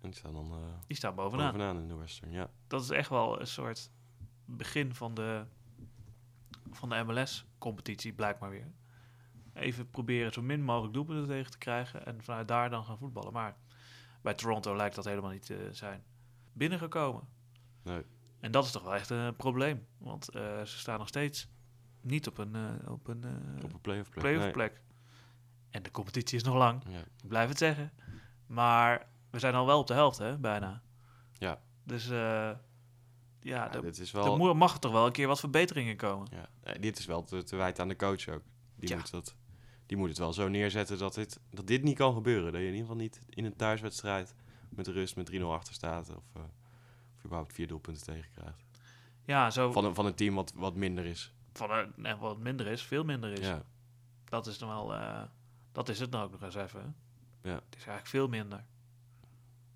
[SPEAKER 2] En die staan dan eh,
[SPEAKER 1] Die staan bovenaan.
[SPEAKER 2] bovenaan in de Western. Ja.
[SPEAKER 1] Dat is echt wel een soort begin van de, van de MLS-competitie, blijkbaar weer. Even proberen zo min mogelijk doelpunten tegen te krijgen en vanuit daar dan gaan voetballen. Maar bij Toronto lijkt dat helemaal niet te zijn binnengekomen.
[SPEAKER 2] Nee.
[SPEAKER 1] En dat is toch wel echt een probleem. Want eh, ze staan nog steeds niet op een, eh, op een eh,
[SPEAKER 2] Op een playoff plek. Nee.
[SPEAKER 1] plek. En de competitie is nog lang,
[SPEAKER 2] Ja.
[SPEAKER 1] ik blijf het zeggen. Maar we zijn al wel op de helft, hè, bijna.
[SPEAKER 2] Ja.
[SPEAKER 1] Dus ja,
[SPEAKER 2] Ja,
[SPEAKER 1] er-
[SPEAKER 2] dit is
[SPEAKER 1] er
[SPEAKER 2] wel...
[SPEAKER 1] moet- mag toch wel een keer wat verbeteringen komen.
[SPEAKER 2] Ja, dit is wel te, te wijten aan de coach ook. Die,
[SPEAKER 1] Ja.
[SPEAKER 2] moet dat, die moet het wel zo neerzetten dat dit, dat dit niet kan gebeuren. Dat je in ieder geval niet in een thuiswedstrijd met rust met 3-0 achter staat. Of, eh, of überhaupt vier doelpunten tegenkrijgt.
[SPEAKER 1] Ja, zo
[SPEAKER 2] Van een, van een team wat, wat minder is.
[SPEAKER 1] van een, wat minder is, veel minder is.
[SPEAKER 2] Ja,
[SPEAKER 1] Dat is dan wel, eh, dat is het nou ook nog eens even. hè.
[SPEAKER 2] Ja.
[SPEAKER 1] Het is eigenlijk veel minder.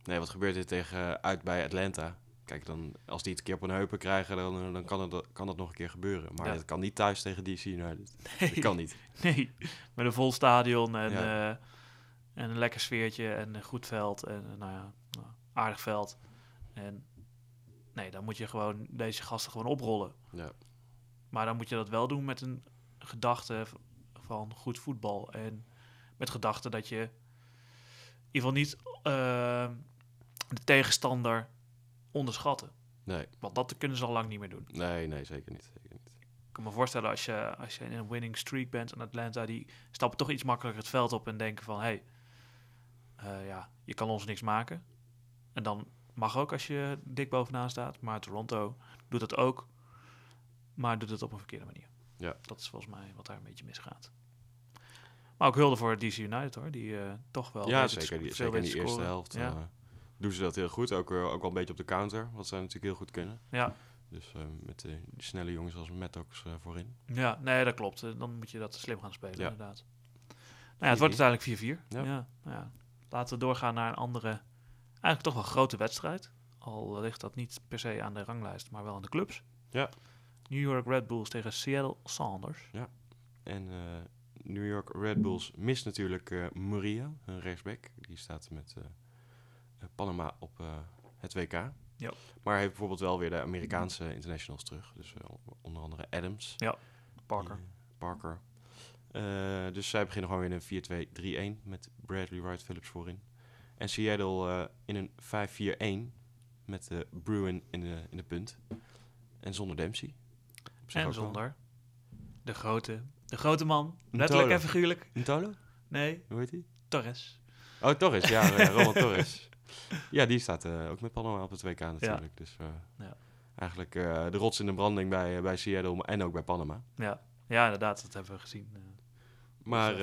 [SPEAKER 2] nee, wat gebeurt dit tegen eh, uit bij Atlanta? Kijk, dan, als die het een keer op hun heupen krijgen, dan, eh, dan kan, het, kan dat nog een keer gebeuren. Maar
[SPEAKER 1] Ja.
[SPEAKER 2] het kan niet thuis tegen DC United.
[SPEAKER 1] Nee,
[SPEAKER 2] Dat kan niet.
[SPEAKER 1] nee. met een vol stadion en,
[SPEAKER 2] Ja.
[SPEAKER 1] eh, en een lekker sfeertje en een goed veld en eh, nou ja, nou, aardig veld. En nee, dan moet je gewoon deze gasten gewoon oprollen.
[SPEAKER 2] Ja.
[SPEAKER 1] Maar dan moet je dat wel doen met een gedachte van goed voetbal. En met gedachte dat je in ieder geval niet de tegenstander onderschatten.
[SPEAKER 2] Nee,
[SPEAKER 1] Want dat kunnen ze al lang niet meer doen.
[SPEAKER 2] nee, nee, zeker niet. Zeker niet.
[SPEAKER 1] Ik kan me voorstellen als je, als je in een winning streak bent en Atlanta, die stappen toch iets makkelijker het veld op en denken van, hé, hey, ja, je kan ons niks maken. En dan mag ook als je dik bovenaan staat. Maar Toronto doet dat ook, maar doet het op een verkeerde manier.
[SPEAKER 2] Ja.
[SPEAKER 1] Dat is volgens mij wat daar een beetje misgaat. Maar ook hulde voor DC United hoor, die eh, toch wel
[SPEAKER 2] ja, zeker. Die, zeker in die eerste helft
[SPEAKER 1] Ja.
[SPEAKER 2] Doen ze dat heel goed. Ook, eh, ook wel een beetje op de counter, wat zij natuurlijk heel goed kunnen.
[SPEAKER 1] Ja.
[SPEAKER 2] Dus eh, met die snelle jongens als Maddox eh voorin.
[SPEAKER 1] Ja, nee, dat klopt. Dan moet je dat slim gaan spelen,
[SPEAKER 2] Ja.
[SPEAKER 1] inderdaad. Nou ja, het wordt
[SPEAKER 2] 4-4.
[SPEAKER 1] uiteindelijk 4-4.
[SPEAKER 2] Ja.
[SPEAKER 1] Ja. nou ja. Laten we doorgaan naar een andere, eigenlijk toch wel grote wedstrijd. Al ligt dat niet per se aan de ranglijst, maar wel aan de clubs.
[SPEAKER 2] Ja.
[SPEAKER 1] New York Red Bulls tegen Seattle Sounders.
[SPEAKER 2] En eh, New York Red Bulls mist natuurlijk Murillo, hun rechtsback. Die staat met Panama op, eh, het WK.
[SPEAKER 1] Ja.
[SPEAKER 2] Maar hij heeft bijvoorbeeld wel weer de Amerikaanse internationals terug. Dus eh, onder andere Adams.
[SPEAKER 1] Parker.
[SPEAKER 2] die, eh, Parker. Eh, dus zij beginnen gewoon weer in een 4-2-3-1 met Bradley Wright Phillips voorin. En Seattle eh, in een 5-4-1 met Bruin in de, in de punt. En zonder Dempsey.
[SPEAKER 1] En
[SPEAKER 2] wel.
[SPEAKER 1] zonder de grote, de grote man. Letterlijk en figuurlijk.
[SPEAKER 2] Ntolo?
[SPEAKER 1] Nee,
[SPEAKER 2] Hoe heet hij?
[SPEAKER 1] Torres.
[SPEAKER 2] Oh, Torres. Ja, ja Roman Torres. Ja, die staat eh, ook met Panama op het WK natuurlijk. Dus eh,
[SPEAKER 1] Ja.
[SPEAKER 2] eigenlijk eh, de rots in de branding bij, bij Seattle en ook bij Panama.
[SPEAKER 1] Ja. ja, inderdaad, dat hebben we gezien.
[SPEAKER 2] Maar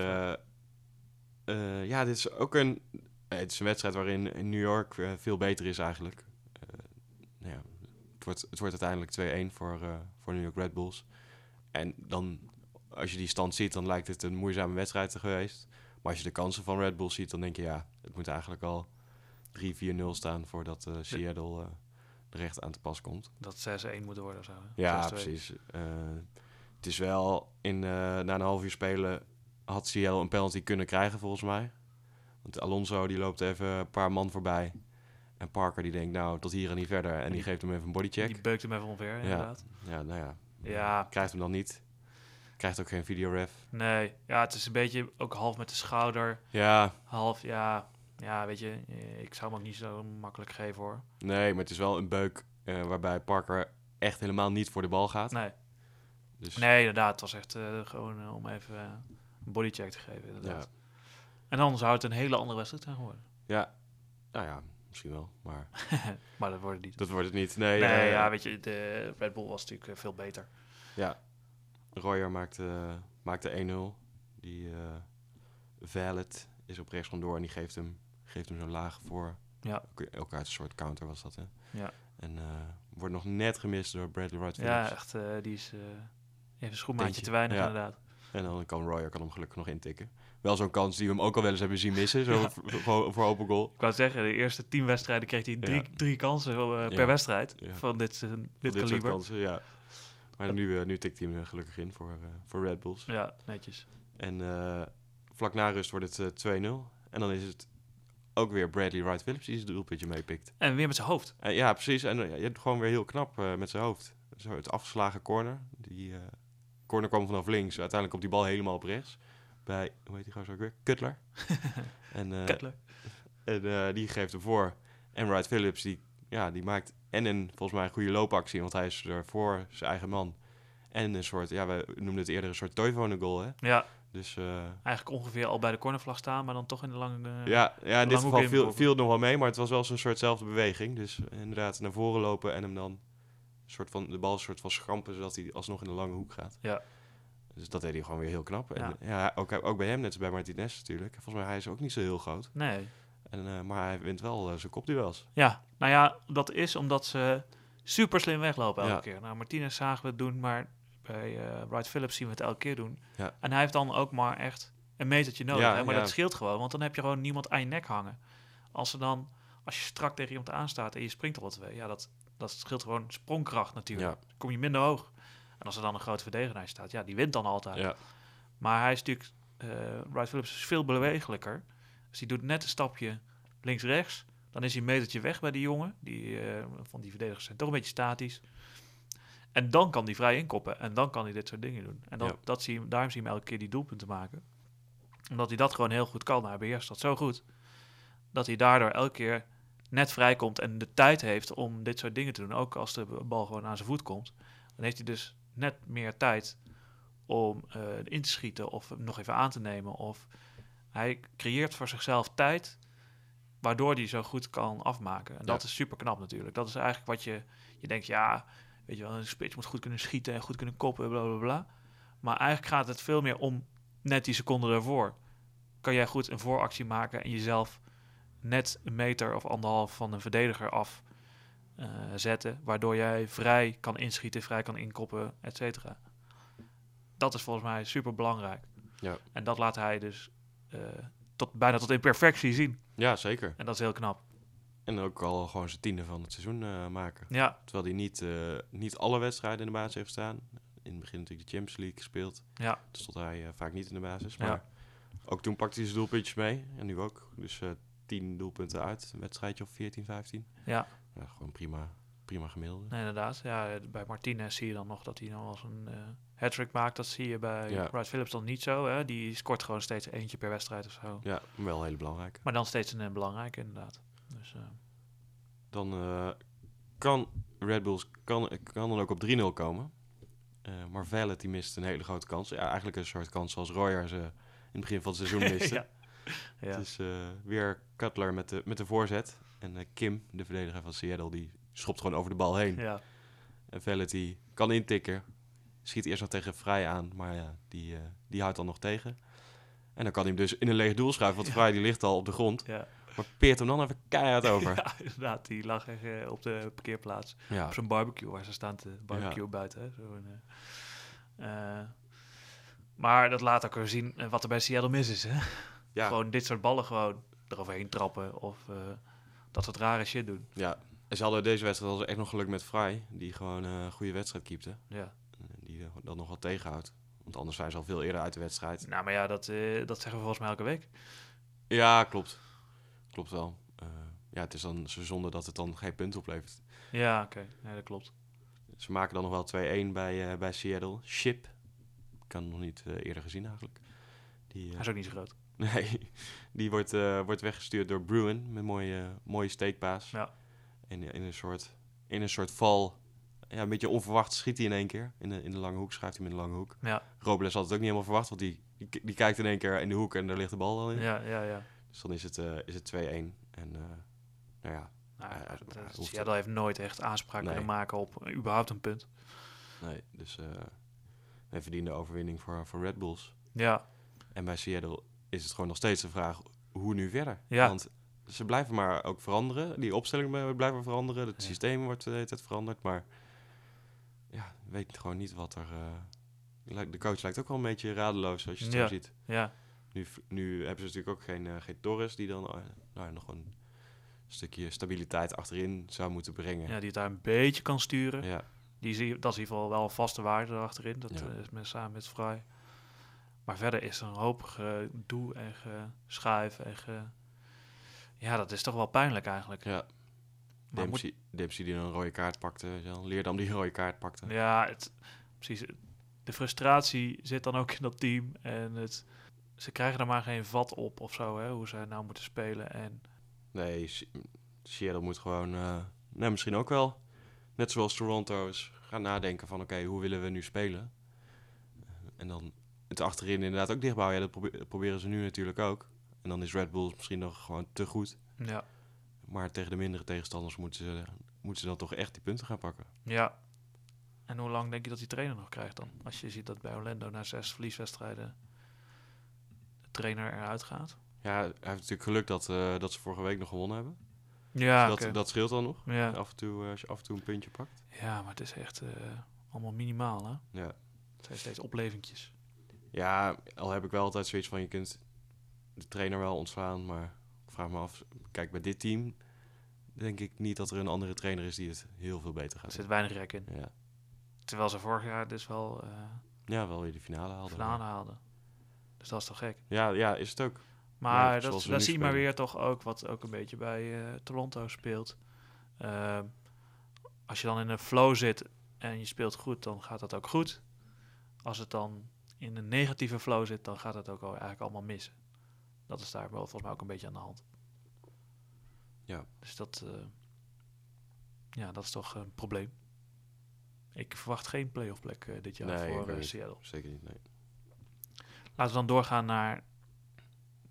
[SPEAKER 2] ja, dit is ook een, het is een wedstrijd waarin in New York veel beter is eigenlijk. Nou ja, het, wordt, het wordt uiteindelijk 2-1 voor, voor New York Red Bulls. En dan, als je die stand ziet, dan lijkt het een moeizame wedstrijd geweest. Maar als je de kansen van Red Bulls ziet, dan denk je ja, het moet eigenlijk al 3-4-0 staan voordat eh, Seattle er echt aan te pas komt.
[SPEAKER 1] Dat 6-1 moet worden of zo. hè?
[SPEAKER 2] Ja,
[SPEAKER 1] 6-2.
[SPEAKER 2] precies. Eh, het is wel in, na een half uur spelen had Seattle een penalty kunnen krijgen volgens mij. Want Alonso die loopt even een paar man voorbij. En Parker die denkt nou tot hier en niet verder. En die
[SPEAKER 1] Die-
[SPEAKER 2] geeft hem even een bodycheck.
[SPEAKER 1] Die beukt hem even omver, inderdaad.
[SPEAKER 2] Ja, nou ja.
[SPEAKER 1] Ja.
[SPEAKER 2] Krijgt hem dan niet. Krijgt ook geen videoref.
[SPEAKER 1] Nee, ja, het is een beetje ook half met de schouder.
[SPEAKER 2] Ja,
[SPEAKER 1] Half, ja, ja, weet je, eh, ik zou hem ook niet zo makkelijk geven hoor.
[SPEAKER 2] nee, maar het is wel een beuk eh, waarbij Parker echt helemaal niet voor de bal gaat.
[SPEAKER 1] Nee,
[SPEAKER 2] Dus,
[SPEAKER 1] nee inderdaad, het was echt eh, gewoon om even een bodycheck te geven,
[SPEAKER 2] ja,
[SPEAKER 1] inderdaad. En dan zou het een hele andere wedstrijd zijn geworden.
[SPEAKER 2] ja, nou ja, misschien wel. Maar
[SPEAKER 1] Maar dat wordt het niet.
[SPEAKER 2] dat wordt het niet. Nee,
[SPEAKER 1] Nee, ja, weet je, de Red Bull was natuurlijk veel beter.
[SPEAKER 2] Ja, Royer maakte, maakte 1-0. Die Valet is op rechts vandoor en die geeft hem, geeft hem zo'n laag voor.
[SPEAKER 1] Ja.
[SPEAKER 2] Uit een soort counter was dat, hè?
[SPEAKER 1] Ja.
[SPEAKER 2] En eh, wordt nog net gemist door Bradley Wright
[SPEAKER 1] Ja, echt, eh, die is eh, even een schoenmaatje te weinig
[SPEAKER 2] ja.
[SPEAKER 1] inderdaad.
[SPEAKER 2] En dan kan Royer kan hem gelukkig nog intikken. Wel zo'n kans die we hem ook al wel eens hebben zien missen. Zo
[SPEAKER 1] Ja.
[SPEAKER 2] voor, voor, open goal.
[SPEAKER 1] Ik wou zeggen, de eerste tien wedstrijden kreeg hij drie,
[SPEAKER 2] Ja.
[SPEAKER 1] drie kansen eh, per wedstrijd van dit, eh, dit,
[SPEAKER 2] Dit
[SPEAKER 1] kaliber.
[SPEAKER 2] kansen, ja. Maar nu, eh, nu tikt hij hem gelukkig in voor, eh, voor Red Bulls.
[SPEAKER 1] Ja, netjes.
[SPEAKER 2] En eh, vlak na rust wordt het eh, 2-0. En dan is het ook weer Bradley Wright Phillips die zijn doelpuntje meepikt.
[SPEAKER 1] En weer met zijn hoofd.
[SPEAKER 2] Eh, ja, precies. En eh, je hebt gewoon weer heel knap eh, met zijn hoofd. Zo, het afgeslagen corner. Die eh, corner kwam vanaf links. Uiteindelijk komt die bal helemaal op rechts. Bij, hoe heet die gozer ook weer? Cutler. en eh,
[SPEAKER 1] Kettler.
[SPEAKER 2] en eh, die geeft hem voor. En Wright Phillips, die, ja, die maakt en een, volgens mij, een goede loopactie. Want hij is er voor zijn eigen man. En een soort, ja, we noemden het eerder een soort Toivonen goal, hè?
[SPEAKER 1] Ja,
[SPEAKER 2] Dus eh,
[SPEAKER 1] eigenlijk ongeveer al bij de cornervlag staan, maar dan toch in de lange... eh,
[SPEAKER 2] ja, ja, in dit geval viel, viel het nog wel mee. Maar het was wel zo'n soortzelfde beweging. Dus inderdaad naar voren lopen en hem dan soort van, de bal soort van schrampen, zodat hij alsnog in de lange hoek gaat.
[SPEAKER 1] Ja.
[SPEAKER 2] Dus dat deed hij gewoon weer heel knap. En
[SPEAKER 1] Ja.
[SPEAKER 2] ja, ook, ook bij hem, net als bij Martinez natuurlijk. Volgens mij hij is ook niet zo heel groot.
[SPEAKER 1] Nee.
[SPEAKER 2] En, eh, maar hij wint wel eh, zijn kopduels.
[SPEAKER 1] Ja, nou ja, dat is omdat ze super slim weglopen elke
[SPEAKER 2] Ja.
[SPEAKER 1] keer. Nou, Martinez zagen we het doen, maar bij eh Wright Phillips zien we het elke keer doen.
[SPEAKER 2] Ja.
[SPEAKER 1] En hij heeft dan ook maar echt een metertje nodig.
[SPEAKER 2] Ja,
[SPEAKER 1] hè? Maar
[SPEAKER 2] ja.
[SPEAKER 1] dat scheelt gewoon, want dan heb je gewoon niemand aan je nek hangen. Als ze dan, als je strak tegen iemand aanstaat en je springt al wat twee, ja, dat, dat scheelt gewoon sprongkracht natuurlijk. Dan kom je minder hoog. En als er dan een grote verdediger staat, ja, die wint dan altijd.
[SPEAKER 2] ja,
[SPEAKER 1] Maar hij is natuurlijk, eh Wright Phillips is veel bewegelijker. Dus die doet net een stapje links-rechts. Dan is hij een metertje weg bij die jongen. Die, eh, van die verdedigers zijn toch een beetje statisch. En dan kan hij vrij inkoppen. En dan kan hij dit soort dingen doen. En
[SPEAKER 2] Ja.
[SPEAKER 1] dat zie je, daarom zie je hem elke keer die doelpunten maken. Omdat hij dat gewoon heel goed kan. Hij beheerst dat zo goed. Dat hij daardoor elke keer net vrijkomt en de tijd heeft om dit soort dingen te doen. Ook als de bal gewoon aan zijn voet komt. Dan heeft hij dus net meer tijd om eh, in te schieten of hem nog even aan te nemen. Of hij creëert voor zichzelf tijd waardoor hij zo goed kan afmaken. En dat is super knap natuurlijk. Dat is eigenlijk wat je, je denkt, ja, weet je wel, een spits moet goed kunnen schieten en goed kunnen koppen, bla bla bla. Maar eigenlijk gaat het veel meer om net die seconde daarvoor. Kan jij goed een vooractie maken en jezelf net een meter of anderhalf van een verdediger af eh, zetten, waardoor jij vrij kan inschieten, vrij kan inkoppen, et cetera. Dat is volgens mij super belangrijk.
[SPEAKER 2] Ja.
[SPEAKER 1] En dat laat hij dus eh, tot, bijna tot in perfectie zien.
[SPEAKER 2] ja, zeker.
[SPEAKER 1] En dat is heel knap.
[SPEAKER 2] En ook al gewoon zijn tiende van het seizoen eh, maken.
[SPEAKER 1] Ja,
[SPEAKER 2] Terwijl hij niet, eh, niet alle wedstrijden in de basis heeft staan. In het begin natuurlijk de Champions League gespeeld.
[SPEAKER 1] ja,
[SPEAKER 2] Dus stond hij eh, vaak niet in de basis.
[SPEAKER 1] Ja.
[SPEAKER 2] Maar ook toen pakte hij zijn doelpuntjes mee. En nu ook. Dus 10 doelpunten uit. Een wedstrijdje of 14, 15.
[SPEAKER 1] ja.
[SPEAKER 2] ja, gewoon prima, prima gemiddelde.
[SPEAKER 1] Nee, inderdaad. Ja, bij Martinez zie je dan nog dat hij nog als een eh hat-trick maakt. Dat zie je bij
[SPEAKER 2] Ja.
[SPEAKER 1] Wright Phillips dan niet zo. Hè? Die scoort gewoon steeds eentje per wedstrijd of zo.
[SPEAKER 2] Ja, wel heel belangrijk.
[SPEAKER 1] Maar dan steeds een eh, belangrijke, inderdaad. Dus, eh,
[SPEAKER 2] Dan eh, kan Red Bulls kan, kan dan ook op 3-0 komen. Eh, maar Vellet die mist een hele grote kans. Ja, eigenlijk een soort kans zoals Royer ze in het begin van het seizoen miste.
[SPEAKER 1] ja. Ja.
[SPEAKER 2] Het is weer Cutler met de, met de voorzet. En Kim, de verdediger van Seattle, die schopt gewoon over de bal heen.
[SPEAKER 1] ja.
[SPEAKER 2] En Vellet die kan intikken. Schiet eerst nog tegen Vrij aan, maar ja, die, die houdt dan nog tegen. En dan kan hij hem dus in een leeg doel schuiven, want
[SPEAKER 1] Ja.
[SPEAKER 2] Vrij die ligt al op de grond.
[SPEAKER 1] Ja.
[SPEAKER 2] Maar peert hem dan even keihard over.
[SPEAKER 1] ja, inderdaad. Die lag echt eh, op de parkeerplaats.
[SPEAKER 2] Ja,
[SPEAKER 1] Op zo'n barbecue waar ze staan te barbecue buiten. Hè? Zo eh, eh, maar dat laat ook weer zien wat er bij Seattle mis is. Hè?
[SPEAKER 2] ja,
[SPEAKER 1] Gewoon dit soort ballen gewoon eroverheen trappen of eh, dat soort rare shit doen.
[SPEAKER 2] ja. En ze hadden deze wedstrijd hadden echt nog geluk met Vrij, die gewoon een goede wedstrijd keepte.
[SPEAKER 1] Ja.
[SPEAKER 2] Die dat nog wel tegenhoudt. Want anders zijn ze al veel eerder uit de wedstrijd.
[SPEAKER 1] Nou, maar ja, dat, dat zeggen we volgens mij elke week.
[SPEAKER 2] Ja, klopt. Klopt wel. Eh, ja, het is dan zo zonde dat het dan geen punt oplevert.
[SPEAKER 1] Ja, oké. Nee, dat klopt.
[SPEAKER 2] Ze maken dan nog wel 2-1 bij, eh, bij Seattle. Ship. Ik kan nog niet eh, eerder gezien eigenlijk. Die,
[SPEAKER 1] Hij is ook niet zo groot.
[SPEAKER 2] nee, die wordt, wordt weggestuurd door Bruin met mooie, mooie steekpaas.
[SPEAKER 1] Ja.
[SPEAKER 2] En in een soort, in een soort val, ja, een beetje onverwacht schiet hij in één keer. In de, in de lange hoek, schrijft hij met een lange hoek.
[SPEAKER 1] Ja,
[SPEAKER 2] Robles had het ook niet helemaal verwacht, want die, die, die kijkt in één keer in de hoek en daar ligt de bal al in.
[SPEAKER 1] ja, ja. ja.
[SPEAKER 2] Dus dan is het, eh, is het 2-1. En eh, nou ja,
[SPEAKER 1] Nou,
[SPEAKER 2] Ja, hij-
[SPEAKER 1] dat-
[SPEAKER 2] hij
[SPEAKER 1] dat- heeft nooit echt aanspraak
[SPEAKER 2] Nee.
[SPEAKER 1] kunnen maken op überhaupt een punt.
[SPEAKER 2] nee, dus eh een verdiende overwinning voor, voor Red Bulls.
[SPEAKER 1] Ja,
[SPEAKER 2] En bij Seattle is het gewoon nog steeds de vraag hoe nu verder.
[SPEAKER 1] Ja.
[SPEAKER 2] Want ze blijven maar ook veranderen. Die opstellingen blijven veranderen. Het
[SPEAKER 1] Ja.
[SPEAKER 2] systeem wordt de hele tijd veranderd. Maar ja, weet gewoon niet wat er... de coach lijkt ook wel een beetje radeloos als je het
[SPEAKER 1] Ja.
[SPEAKER 2] zo ziet.
[SPEAKER 1] ja.
[SPEAKER 2] Nu, nu hebben ze natuurlijk ook geen, eh, geen Torres die dan eh, nou, nog een stukje stabiliteit achterin zou moeten brengen.
[SPEAKER 1] ja, die het daar een beetje kan sturen.
[SPEAKER 2] ja.
[SPEAKER 1] Die zie, dat is in ieder geval wel een vaste waarde achterin. Dat
[SPEAKER 2] Ja.
[SPEAKER 1] eh, is met, samen met Vrij. Maar verder is er een hoop gedoe en geschuif en ge... Ja, dat is toch wel pijnlijk eigenlijk.
[SPEAKER 2] ja.
[SPEAKER 1] Maar moet-
[SPEAKER 2] Dempsey, Dempsey die een rode kaart pakte. Leerdam die een rode kaart pakte.
[SPEAKER 1] Ja, het, precies. De frustratie zit dan ook in dat team. En het, ze krijgen er maar geen vat op of zo, hè, hoe ze nou moeten spelen. En
[SPEAKER 2] Nee, Se- Seattle moet gewoon, eh, nou misschien ook wel, net zoals Toronto, is gaan nadenken van oké, hoe willen we nu spelen? En dan het achterin inderdaad ook dichtbouwen. Ja, dat probe- proberen ze nu natuurlijk ook. En dan is Red Bull misschien nog gewoon te goed.
[SPEAKER 1] ja,
[SPEAKER 2] Maar tegen de mindere tegenstanders moeten ze, moeten ze dan toch echt die punten gaan pakken.
[SPEAKER 1] ja. En hoe lang denk je dat die trainer nog krijgt dan? Als je ziet dat bij Orlando na zes verlieswedstrijden de trainer eruit gaat.
[SPEAKER 2] Ja, hij heeft natuurlijk geluk dat, eh, dat ze vorige week nog gewonnen hebben.
[SPEAKER 1] Ja,
[SPEAKER 2] Dus dat, dat scheelt dan nog.
[SPEAKER 1] ja.
[SPEAKER 2] Af en toe, eh, als je af en toe een puntje pakt.
[SPEAKER 1] ja, maar het is echt eh, allemaal minimaal, hè?
[SPEAKER 2] Ja.
[SPEAKER 1] Het zijn steeds oplevingjes.
[SPEAKER 2] Ja, al heb ik wel altijd zoiets van je kunt de trainer wel ontslaan, maar ik vraag me af, kijk bij dit team denk ik niet dat er een andere trainer is die het heel veel beter
[SPEAKER 1] Er
[SPEAKER 2] gaat
[SPEAKER 1] zit
[SPEAKER 2] doen.
[SPEAKER 1] weinig rek in.
[SPEAKER 2] Ja.
[SPEAKER 1] Terwijl ze vorig jaar dus wel
[SPEAKER 2] ja, wel weer de finale haalden.
[SPEAKER 1] finale haalden. Dus dat is toch gek.
[SPEAKER 2] Ja, ja, is het ook.
[SPEAKER 1] Maar
[SPEAKER 2] Ja,
[SPEAKER 1] dat, dat zie je maar weer toch ook wat ook een beetje bij eh, Toronto speelt. Ehm, als je dan in een flow zit en je speelt goed, dan gaat dat ook goed. Als het dan in een negatieve flow zit, dan gaat het ook al eigenlijk allemaal mis. Dat is daar wel volgens mij ook een beetje aan de hand.
[SPEAKER 2] Ja.
[SPEAKER 1] Dus dat, eh, ja, dat is toch een probleem. Ik verwacht geen playoff plek eh, dit jaar
[SPEAKER 2] Nee,
[SPEAKER 1] voor. Seattle.
[SPEAKER 2] Zeker niet, nee.
[SPEAKER 1] Laten we dan doorgaan naar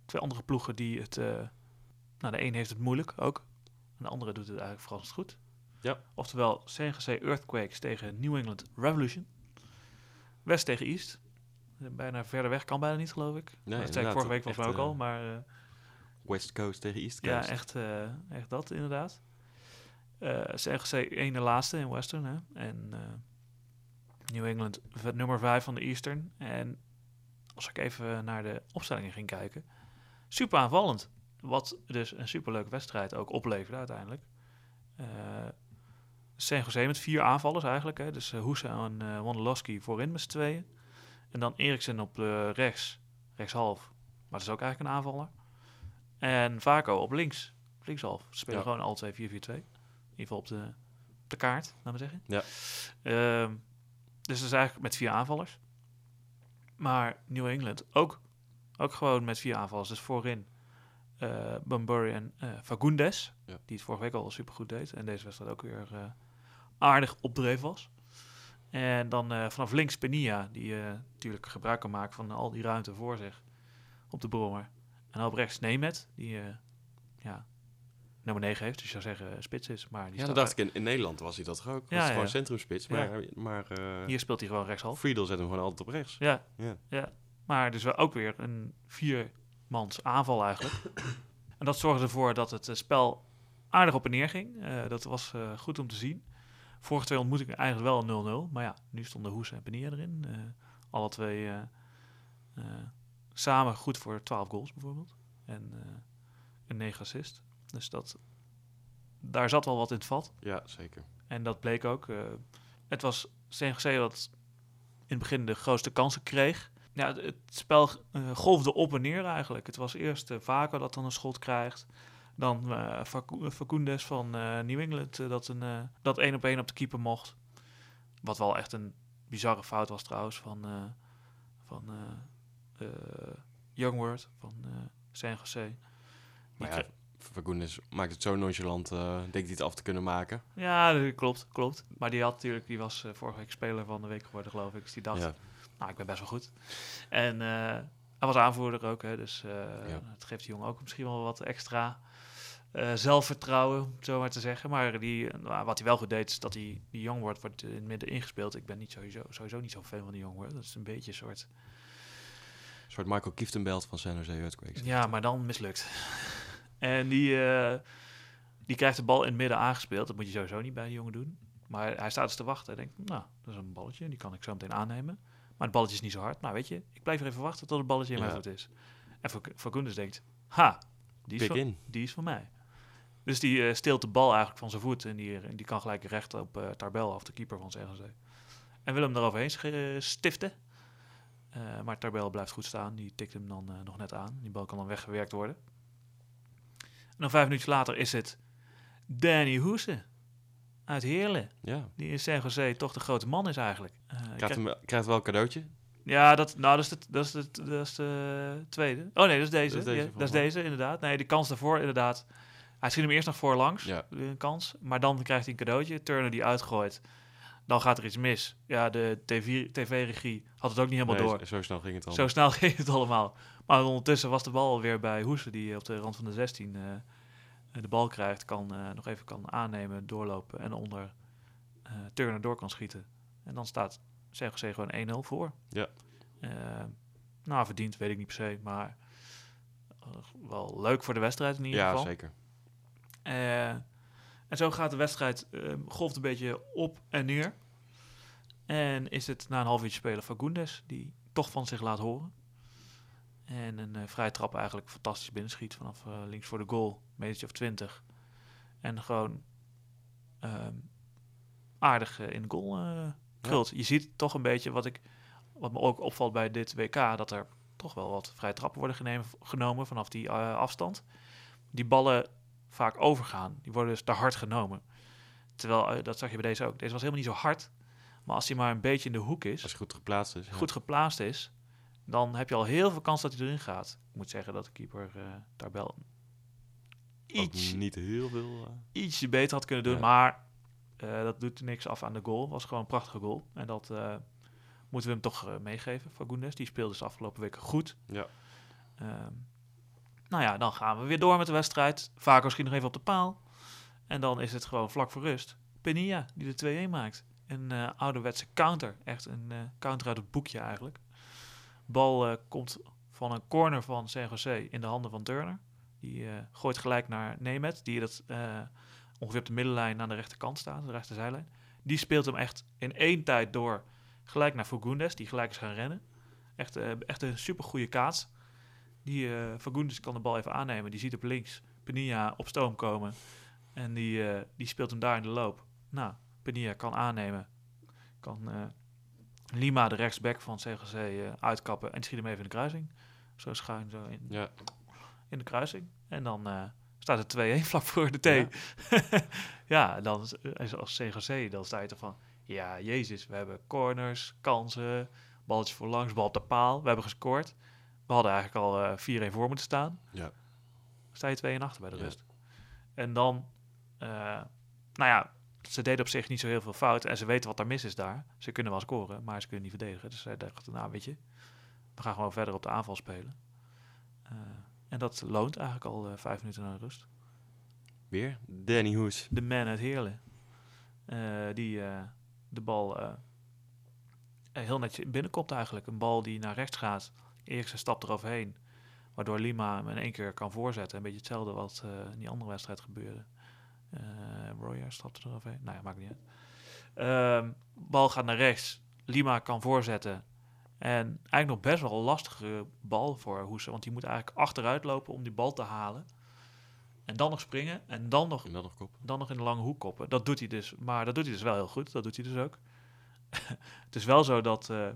[SPEAKER 1] twee andere ploegen die het... eh, nou, de een heeft het moeilijk ook. En de andere doet het eigenlijk verrassend goed.
[SPEAKER 2] Ja.
[SPEAKER 1] Oftewel Jose Earthquakes tegen New England Revolution. West tegen East. Eh, Bijna verder weg kan bijna niet, geloof ik. dat zei ik vorige week volgens mij
[SPEAKER 2] echt,
[SPEAKER 1] ook al.
[SPEAKER 2] eh,
[SPEAKER 1] Maar eh,
[SPEAKER 2] West Coast tegen East
[SPEAKER 1] ja,
[SPEAKER 2] Coast.
[SPEAKER 1] echt, eh, echt dat inderdaad. Eh San Jose ene laatste in Western. Hè? En eh, New England nummer 5 van de Eastern. En als ik even naar de opstellingen ging kijken. Super aanvallend. Wat dus een superleuke wedstrijd ook opleverde uiteindelijk. Eh San Jose met vier aanvallers eigenlijk. Hè? Dus uh, Hoesa en eh Wondolowski voorin met z'n tweeën. En dan Eriksen op eh, rechts. Rechtshalf. Maar dat is ook eigenlijk een aanvaller. En Vaco op links. Linkshalf. Ze spelen
[SPEAKER 2] Ja.
[SPEAKER 1] gewoon al twee 4-4-2. in ieder geval op de, op de kaart, laten we zeggen.
[SPEAKER 2] Ja.
[SPEAKER 1] Ehm, dus dat is eigenlijk met vier aanvallers. Maar New England ook, ook gewoon met vier aanvallers. Dus voorin Bunbury en eh Fagundes,
[SPEAKER 2] Ja.
[SPEAKER 1] die het vorige week al supergoed deed. En deze wedstrijd ook weer eh, aardig opdreven was. En dan vanaf links Penia, die natuurlijk gebruik kan maken van al die ruimte voor zich op de brommer. En op rechts Nemet, die ja, nummer 9 heeft, dus je zou zeggen eh, spits is. Maar die
[SPEAKER 2] Ja, dat dacht ik. In, in Nederland was hij dat toch ook? Was
[SPEAKER 1] Ja, ja.
[SPEAKER 2] gewoon centrumspits. Maar, maar eh,
[SPEAKER 1] Hier speelt hij gewoon rechtshalf.
[SPEAKER 2] Friedel zet hem gewoon altijd op rechts.
[SPEAKER 1] Ja,
[SPEAKER 2] Ja.
[SPEAKER 1] ja. Maar dus wel ook weer een viermans aanval eigenlijk. en dat zorgde ervoor dat het eh, spel aardig op en neer ging. Dat was goed om te zien. Vorige twee ontmoetingen eigenlijk wel 0-0. Maar ja, nu stonden Hoes en Penier erin. Alle twee samen goed voor 12 goals bijvoorbeeld. En een 9 assist. Dus dat, daar zat wel wat in het vat.
[SPEAKER 2] Ja, zeker.
[SPEAKER 1] En dat bleek ook. eh, het was CNGC dat in het begin de grootste kansen kreeg. Ja, het, het spel eh, golfde op en neer eigenlijk. Het was eerst uh, Vaco dat dan een schot krijgt. Dan Facu- Facundes van New England dat, een, dat één op één op de keeper mocht. Wat wel echt een bizarre fout was trouwens van, van Youngword van CNGC.
[SPEAKER 2] Maar ja, Fagundes maakt het zo nonchalant, eh denkt hij het af te kunnen maken.
[SPEAKER 1] Ja, dat klopt, klopt. Maar die had natuurlijk, die was eh, vorige week speler van de week geworden, geloof ik. Dus die dacht,
[SPEAKER 2] Ja.
[SPEAKER 1] nou, ik ben best wel goed. En eh, hij was aanvoerder ook, hè, dus
[SPEAKER 2] Ja.
[SPEAKER 1] het geeft die jongen ook misschien wel wat extra zelfvertrouwen, om het zo maar te zeggen. Maar die, nou, wat hij wel goed deed, is dat hij die jong wordt, wordt in het midden ingespeeld. Ik ben niet sowieso, sowieso niet zo fan van die jong wordt. Dat is een beetje een soort,
[SPEAKER 2] Een soort Michael Kieftenbelt van San Jose Earthquakes.
[SPEAKER 1] ja, maar dan mislukt. en die, eh, die krijgt de bal in het midden aangespeeld. Dat moet je sowieso niet bij een jongen doen. Maar hij staat dus te wachten. Hij denkt, nou, dat is een balletje. Die kan ik zo meteen aannemen. Maar het balletje is niet zo hard. Nou, weet je, ik blijf er even wachten tot het balletje in mijn
[SPEAKER 2] Ja.
[SPEAKER 1] voet is. En Fac- Fagundes denkt, ha, die is, van, die is van mij. Dus die eh, steelt de bal eigenlijk van zijn voet. En die, eh, die kan gelijk recht op eh, Tarbel af, de keeper van CNC. En wil hem eroverheen stiften. Eh, maar Tarbel blijft goed staan. Die tikt hem dan nog net aan. Die bal kan dan weggewerkt worden. En dan vijf minuten later is het Danny Hoese uit Heerlen.
[SPEAKER 2] Ja.
[SPEAKER 1] Die in San Jose toch de grote man is eigenlijk. Eh,
[SPEAKER 2] Krijgt,
[SPEAKER 1] krijg-
[SPEAKER 2] hem, krijgt wel een cadeautje.
[SPEAKER 1] ja, dat, nou, dat, is de, dat, is de, dat is de tweede. Oh nee, dat is deze.
[SPEAKER 2] Dat is deze
[SPEAKER 1] Ja, dat is
[SPEAKER 2] volgens mij.
[SPEAKER 1] deze, inderdaad. Nee, de kans daarvoor, inderdaad. Hij schiet hem eerst nog voorlangs,
[SPEAKER 2] Ja.
[SPEAKER 1] een kans. Maar dan krijgt hij een cadeautje. Turner die uitgooit. Dan gaat er iets mis. Ja, de TV TV-regie had het ook niet helemaal
[SPEAKER 2] Nee,
[SPEAKER 1] door.
[SPEAKER 2] Zo snel ging het al.
[SPEAKER 1] Zo snel ging het allemaal. Maar ondertussen was de bal weer bij Hoesen, die op de rand van de 16 eh, de bal krijgt. Kan, eh, nog even kan aannemen, doorlopen en onder eh, Turner door kan schieten. En dan staat CGC gewoon 1-0 voor.
[SPEAKER 2] Ja.
[SPEAKER 1] Nou, verdiend weet ik niet per se, maar wel leuk voor de wedstrijd in ieder
[SPEAKER 2] ja,
[SPEAKER 1] geval.
[SPEAKER 2] zeker.
[SPEAKER 1] En zo gaat de wedstrijd, eh, golft een beetje op en neer. En is het na een half uurtje spelen Fagundes, die toch van zich laat horen. En een eh vrije trap eigenlijk fantastisch binnenschiet vanaf eh, links voor de goal, metertje of 20. En gewoon ehm, aardig eh, in de goal krult. Je ziet toch een beetje wat, ik, wat me ook opvalt bij dit WK, dat er toch wel wat vrije trappen worden genemen, genomen vanaf die afstand. Die ballen vaak overgaan. Die worden dus te hard genomen. Terwijl, eh, dat zag je bij deze ook. Deze was helemaal niet zo hard. Maar als hij maar een beetje in de hoek is,
[SPEAKER 2] Als het goed geplaatst is. ja.
[SPEAKER 1] goed geplaatst is, dan heb je al heel veel kans dat hij erin gaat. Ik moet zeggen dat de keeper eh Tarbel
[SPEAKER 2] Ook
[SPEAKER 1] iets,
[SPEAKER 2] niet heel veel. eh.
[SPEAKER 1] ietsje beter had kunnen doen.
[SPEAKER 2] Ja.
[SPEAKER 1] Maar dat doet niks af aan de goal. Was gewoon een prachtige goal. En dat moeten we hem toch meegeven, Fagundes. Die speelde dus afgelopen weken goed.
[SPEAKER 2] Ja.
[SPEAKER 1] Ehm, nou ja, dan gaan we weer door met de wedstrijd. Vaco schiet nog even op de paal. En dan is het gewoon vlak voor rust. Penia die de 2-1 maakt. Een eh, ouderwetse counter. Echt een eh, counter uit het boekje eigenlijk. Bal eh, komt van een corner van San in de handen van Turner. Die gooit gelijk naar Nemet. Die dat, ongeveer op de middenlijn aan de rechterkant staat. De rechterzijlijn. Die speelt hem echt in één tijd door. Gelijk naar Fagundes. Die gelijk is gaan rennen. Echt, echt een supergoeie kaats. Die eh Fagundes kan de bal even aannemen. Die ziet op links Penia op stoom komen. En die, eh, die speelt hem daar in de loop. Nou, Penia kan aannemen. Kan eh, Lima, de rechtsback van CGC, uitkappen. En schiet hem even in de kruising. Zo schuin, zo in,
[SPEAKER 2] Ja.
[SPEAKER 1] in de kruising. En dan staat er 2-1 vlak voor de T. Ja, dan is- als CGC, dan sta je er van... Ja, jezus, we hebben corners, kansen, balletjes voor langs, bal op de paal. We hebben gescoord. We hadden eigenlijk al eh 4-1 voor moeten staan.
[SPEAKER 2] Ja.
[SPEAKER 1] Sta je 2 en achter bij de
[SPEAKER 2] Ja.
[SPEAKER 1] rust. En dan, eh, nou ja, ze deden op zich niet zo heel veel fout. En ze weten wat er mis is daar. Ze kunnen wel scoren, maar ze kunnen niet verdedigen. Dus zij dachten, nou weet je, we gaan gewoon verder op de aanval spelen. Eh, en dat loont eigenlijk al eh, vijf minuten na de rust.
[SPEAKER 2] Weer Danny Hoes.
[SPEAKER 1] De man uit Heerlen. eh, die eh, de bal eh, eh, heel netjes binnenkomt eigenlijk. Een bal die naar rechts gaat. Eriksen stapt eroverheen. Waardoor Lima hem in één keer kan voorzetten. Een beetje hetzelfde wat eh, in die andere wedstrijd gebeurde. Eh Royer stapte eroverheen. Nou ja, maakt niet uit. Ehm, bal gaat naar rechts. Lima kan voorzetten. En eigenlijk nog best wel een lastige bal voor Hoesen. Want die moet eigenlijk achteruit lopen om die bal te halen. En dan nog springen. En dan nog
[SPEAKER 2] En dan nog
[SPEAKER 1] dan nog in de lange hoek koppen. Dat doet hij dus, maar dat doet hij dus wel heel goed. Dat doet hij dus ook. het is wel zo dat eh,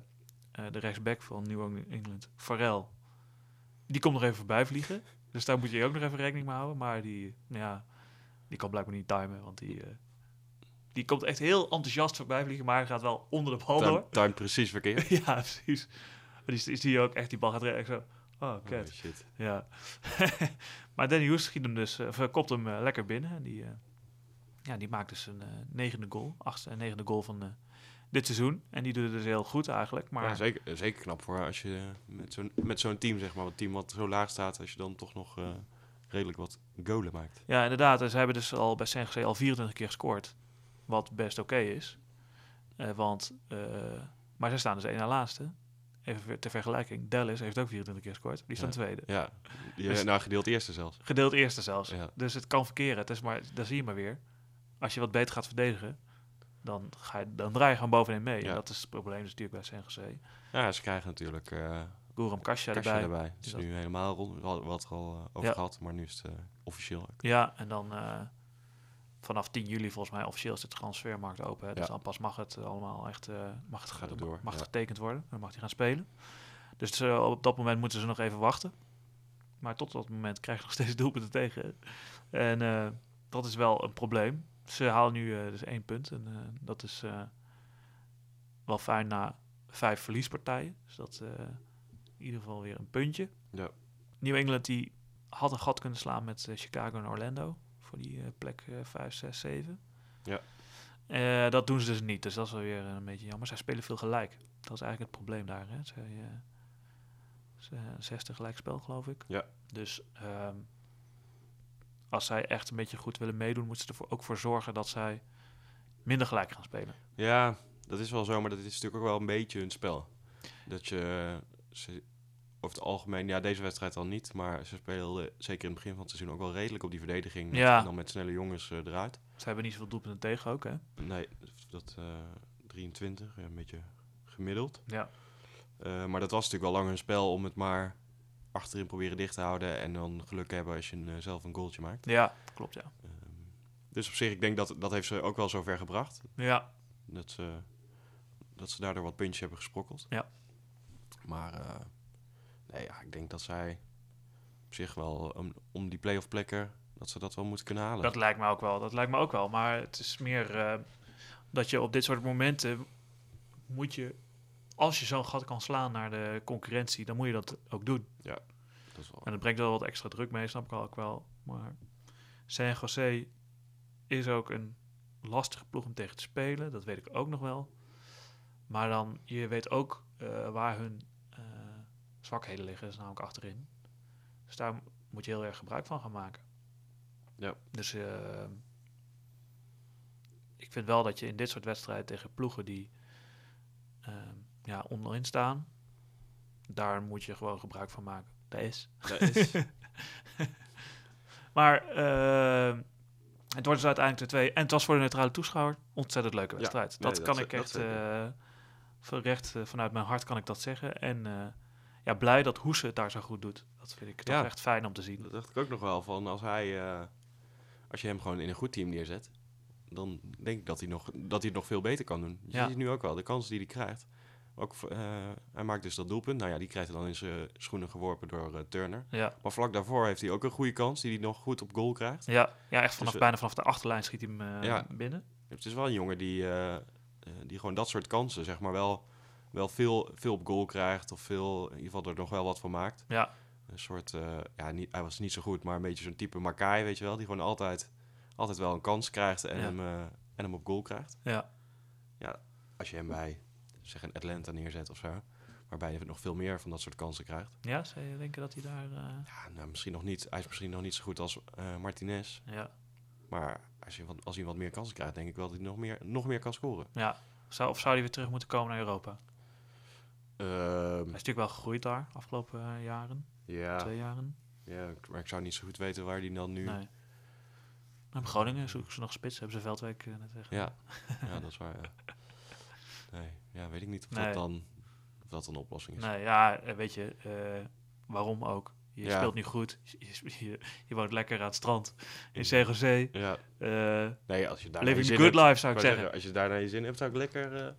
[SPEAKER 1] de rechtsback van New England, Farrell, die komt nog even voorbij vliegen. Dus daar moet je ook nog even rekening mee houden. Maar die, nou ja, die kan blijkbaar niet timen, want die, eh, die komt echt heel enthousiast voorbij vliegen, maar hij gaat wel onder de bal
[SPEAKER 2] Time,
[SPEAKER 1] door.
[SPEAKER 2] time precies verkeerd.
[SPEAKER 1] ja, precies. Die, die zie je ook echt, die bal gaat recht zo. Oh,
[SPEAKER 2] Oh, shit.
[SPEAKER 1] Ja. maar Danny Hoes schiet hem dus, eh, of, eh, kopt hem eh, lekker binnen. En die, eh, ja, die maakt dus een eh, negende goal. Achtste en negende goal van eh, dit seizoen. En die doet het dus heel goed eigenlijk. Maar
[SPEAKER 2] Ja, zeker, zeker knap voor als je met zo'n, met zo'n team, zeg maar, een team wat zo laag staat, als je dan toch nog eh, redelijk wat golen maakt.
[SPEAKER 1] ja, inderdaad. en Ze hebben dus al bij Jose al 24 keer gescoord. Wat best oké is. Eh, want, eh, maar ze staan dus één na laatste. Even ter vergelijking. Dallas heeft ook 24 keer gescoord. Die staan
[SPEAKER 2] Ja.
[SPEAKER 1] tweede.
[SPEAKER 2] Ja, die,
[SPEAKER 1] Dus-
[SPEAKER 2] nou gedeeld eerste zelfs.
[SPEAKER 1] Gedeeld eerste zelfs.
[SPEAKER 2] Ja.
[SPEAKER 1] Dus het kan verkeren. Het is maar, dat zie je maar weer. Als je wat beter gaat verdedigen, dan, ga je, dan draai je gewoon bovenin mee.
[SPEAKER 2] Ja.
[SPEAKER 1] En dat is het probleem dus natuurlijk bij Jose.
[SPEAKER 2] Ja, ze krijgen natuurlijk eh
[SPEAKER 1] Guram Kasia erbij.
[SPEAKER 2] erbij. Het is nu helemaal rond. We hadden het er al eh, over
[SPEAKER 1] Ja.
[SPEAKER 2] gehad, maar nu is het eh, officieel ook.
[SPEAKER 1] Ja, en dan vanaf 10 juli volgens mij officieel is de transfermarkt open. Hè? Dus
[SPEAKER 2] Ja.
[SPEAKER 1] dan pas mag het allemaal echt mag het,
[SPEAKER 2] Gaat door,
[SPEAKER 1] mag
[SPEAKER 2] ja.
[SPEAKER 1] het getekend worden. Dan mag hij gaan spelen. Dus op dat moment moeten ze nog even wachten. Maar tot dat moment krijg je nog steeds doelpunten tegen. En dat is wel een probleem. Ze halen nu eh, dus één punt. En eh, dat is eh, wel fijn na vijf verliespartijen. Dus dat in ieder geval weer een puntje.
[SPEAKER 2] Ja.
[SPEAKER 1] New England die had een gat kunnen slaan met Chicago en Orlando. Voor die plek eh 5, 6, 7.
[SPEAKER 2] Ja.
[SPEAKER 1] Dat doen ze dus niet. Dus dat is wel weer een beetje jammer. Zij spelen veel gelijk. Dat is eigenlijk het probleem daar. Hè? Zij, ze- een zesde gelijkspel, geloof ik.
[SPEAKER 2] Ja.
[SPEAKER 1] Dus ehm, als zij echt een beetje goed willen meedoen, moeten ze er ook voor zorgen dat zij minder gelijk gaan spelen.
[SPEAKER 2] Ja, dat is wel zo, maar dat is natuurlijk ook wel een beetje hun spel. Dat je, eh, ze, over het algemeen, ja, deze wedstrijd al niet, maar ze speelden zeker in het begin van het seizoen ook wel redelijk op die verdediging. met-
[SPEAKER 1] Ja.
[SPEAKER 2] En dan met snelle jongens eh, eruit.
[SPEAKER 1] Ze hebben niet zoveel doelpunten tegen ook, hè?
[SPEAKER 2] Nee, dat eh 23, ja, een beetje gemiddeld.
[SPEAKER 1] Ja.
[SPEAKER 2] Eh, maar dat was natuurlijk wel lang hun spel om het maar achterin proberen dicht te houden en dan geluk hebben als je een, eh, zelf een goaltje maakt.
[SPEAKER 1] Ja, klopt, ja.
[SPEAKER 2] Ehm, dus op zich, ik denk dat dat heeft ze ook wel zover gebracht.
[SPEAKER 1] Ja,
[SPEAKER 2] Dat ze, dat ze daardoor wat puntjes hebben gesprokkeld.
[SPEAKER 1] Ja.
[SPEAKER 2] Maar eh, nee, ja, ik denk dat zij op zich wel om, om die play-off plekken, dat ze dat wel moeten kunnen halen.
[SPEAKER 1] dat lijkt me ook wel. Dat lijkt me ook wel. Maar het is meer eh, dat je op dit soort momenten moet je, als je zo'n gat kan slaan naar de concurrentie, dan moet je dat ook doen.
[SPEAKER 2] dat is wel,
[SPEAKER 1] En dat brengt wel wat extra druk mee, snap ik ook wel. Maar San Jose is ook een lastige ploeg om tegen te spelen. Dat weet ik ook nog wel. Maar dan, je weet ook eh, waar hun eh, zwakheden liggen. Dat is namelijk achterin. Dus daar moet je heel erg gebruik van gaan maken.
[SPEAKER 2] Ja.
[SPEAKER 1] Dus eh, ik vind wel dat je in dit soort wedstrijden tegen ploegen die eh, ja, onderin staan, daar moet je gewoon gebruik van maken. Dat is.
[SPEAKER 2] dat is,
[SPEAKER 1] Maar eh, het wordt dus uiteindelijk de twee. En het was voor de neutrale toeschouwer ontzettend leuke
[SPEAKER 2] Ja,
[SPEAKER 1] wedstrijd.
[SPEAKER 2] nee,
[SPEAKER 1] dat
[SPEAKER 2] dat
[SPEAKER 1] kan ik echt eh, van recht eh, vanuit mijn hart kan ik dat zeggen. En eh, ja, blij dat Hoese het daar zo goed doet. Dat vind ik toch echt fijn om te zien.
[SPEAKER 2] dat dacht ik ook nog wel van als hij, eh, als je hem gewoon in een goed team neerzet, dan denk ik dat hij, nog, dat hij het nog veel beter kan doen. Je
[SPEAKER 1] Ja.
[SPEAKER 2] ziet nu ook wel, de kansen die hij krijgt. Ook, eh, hij maakt dus dat doelpunt. Nou ja, die krijgt hij dan in zijn schoenen geworpen door eh, Turner.
[SPEAKER 1] Ja.
[SPEAKER 2] Maar vlak daarvoor heeft hij ook een goede kans die hij nog goed op goal krijgt.
[SPEAKER 1] Ja, ja echt vanaf,
[SPEAKER 2] Dus, eh,
[SPEAKER 1] bijna vanaf de achterlijn schiet hij hem
[SPEAKER 2] Ja.
[SPEAKER 1] binnen.
[SPEAKER 2] Het is wel een jongen die, die gewoon dat soort kansen, zeg maar, wel, wel veel, veel op goal krijgt. Of veel, in ieder geval er nog wel wat van maakt.
[SPEAKER 1] Ja,
[SPEAKER 2] Een soort, ja, niet, hij was niet zo goed, maar een beetje zo'n type Makai, weet je wel. Die gewoon altijd, altijd wel een kans krijgt en,
[SPEAKER 1] Ja.
[SPEAKER 2] hem, en hem op goal krijgt.
[SPEAKER 1] ja,
[SPEAKER 2] Als je hem bij, zeg een Atlanta neerzet of zo. Waarbij je nog veel meer van dat soort kansen krijgt.
[SPEAKER 1] ja. Zou je denken dat hij daar... eh,
[SPEAKER 2] Ja, nou, misschien nog niet. Hij is misschien nog niet zo goed als eh, Martinez.
[SPEAKER 1] ja,
[SPEAKER 2] Maar als, je wat, als hij wat meer kansen krijgt, denk ik wel dat hij nog meer, nog meer kan scoren.
[SPEAKER 1] ja. Zou, of zou hij weer terug moeten komen naar Europa?
[SPEAKER 2] Ehm,
[SPEAKER 1] Hij is natuurlijk wel gegroeid daar, afgelopen eh, jaren.
[SPEAKER 2] ja,
[SPEAKER 1] Twee jaren.
[SPEAKER 2] ja, maar ik zou niet zo goed weten waar hij dan nu...
[SPEAKER 1] Nee. Nou, in Groningen zoeken ze nog spits. Hebben ze Veldwijk net tegen.
[SPEAKER 2] Ja, ja, dat is waar. Ja. Nee, ja, weet ik niet of,
[SPEAKER 1] Nee.
[SPEAKER 2] dat, dan, of dat een oplossing is.
[SPEAKER 1] Nee, ja, eh, weet je, eh, waarom ook? Je
[SPEAKER 2] Ja.
[SPEAKER 1] speelt nu goed. Je, je, woont lekker aan het strand in CGC.
[SPEAKER 2] Ja,
[SPEAKER 1] eh
[SPEAKER 2] nee, als je daar
[SPEAKER 1] living good
[SPEAKER 2] hebt,
[SPEAKER 1] life, zou ik zeggen.
[SPEAKER 2] Als je daar naar je zin hebt, zou ik lekker,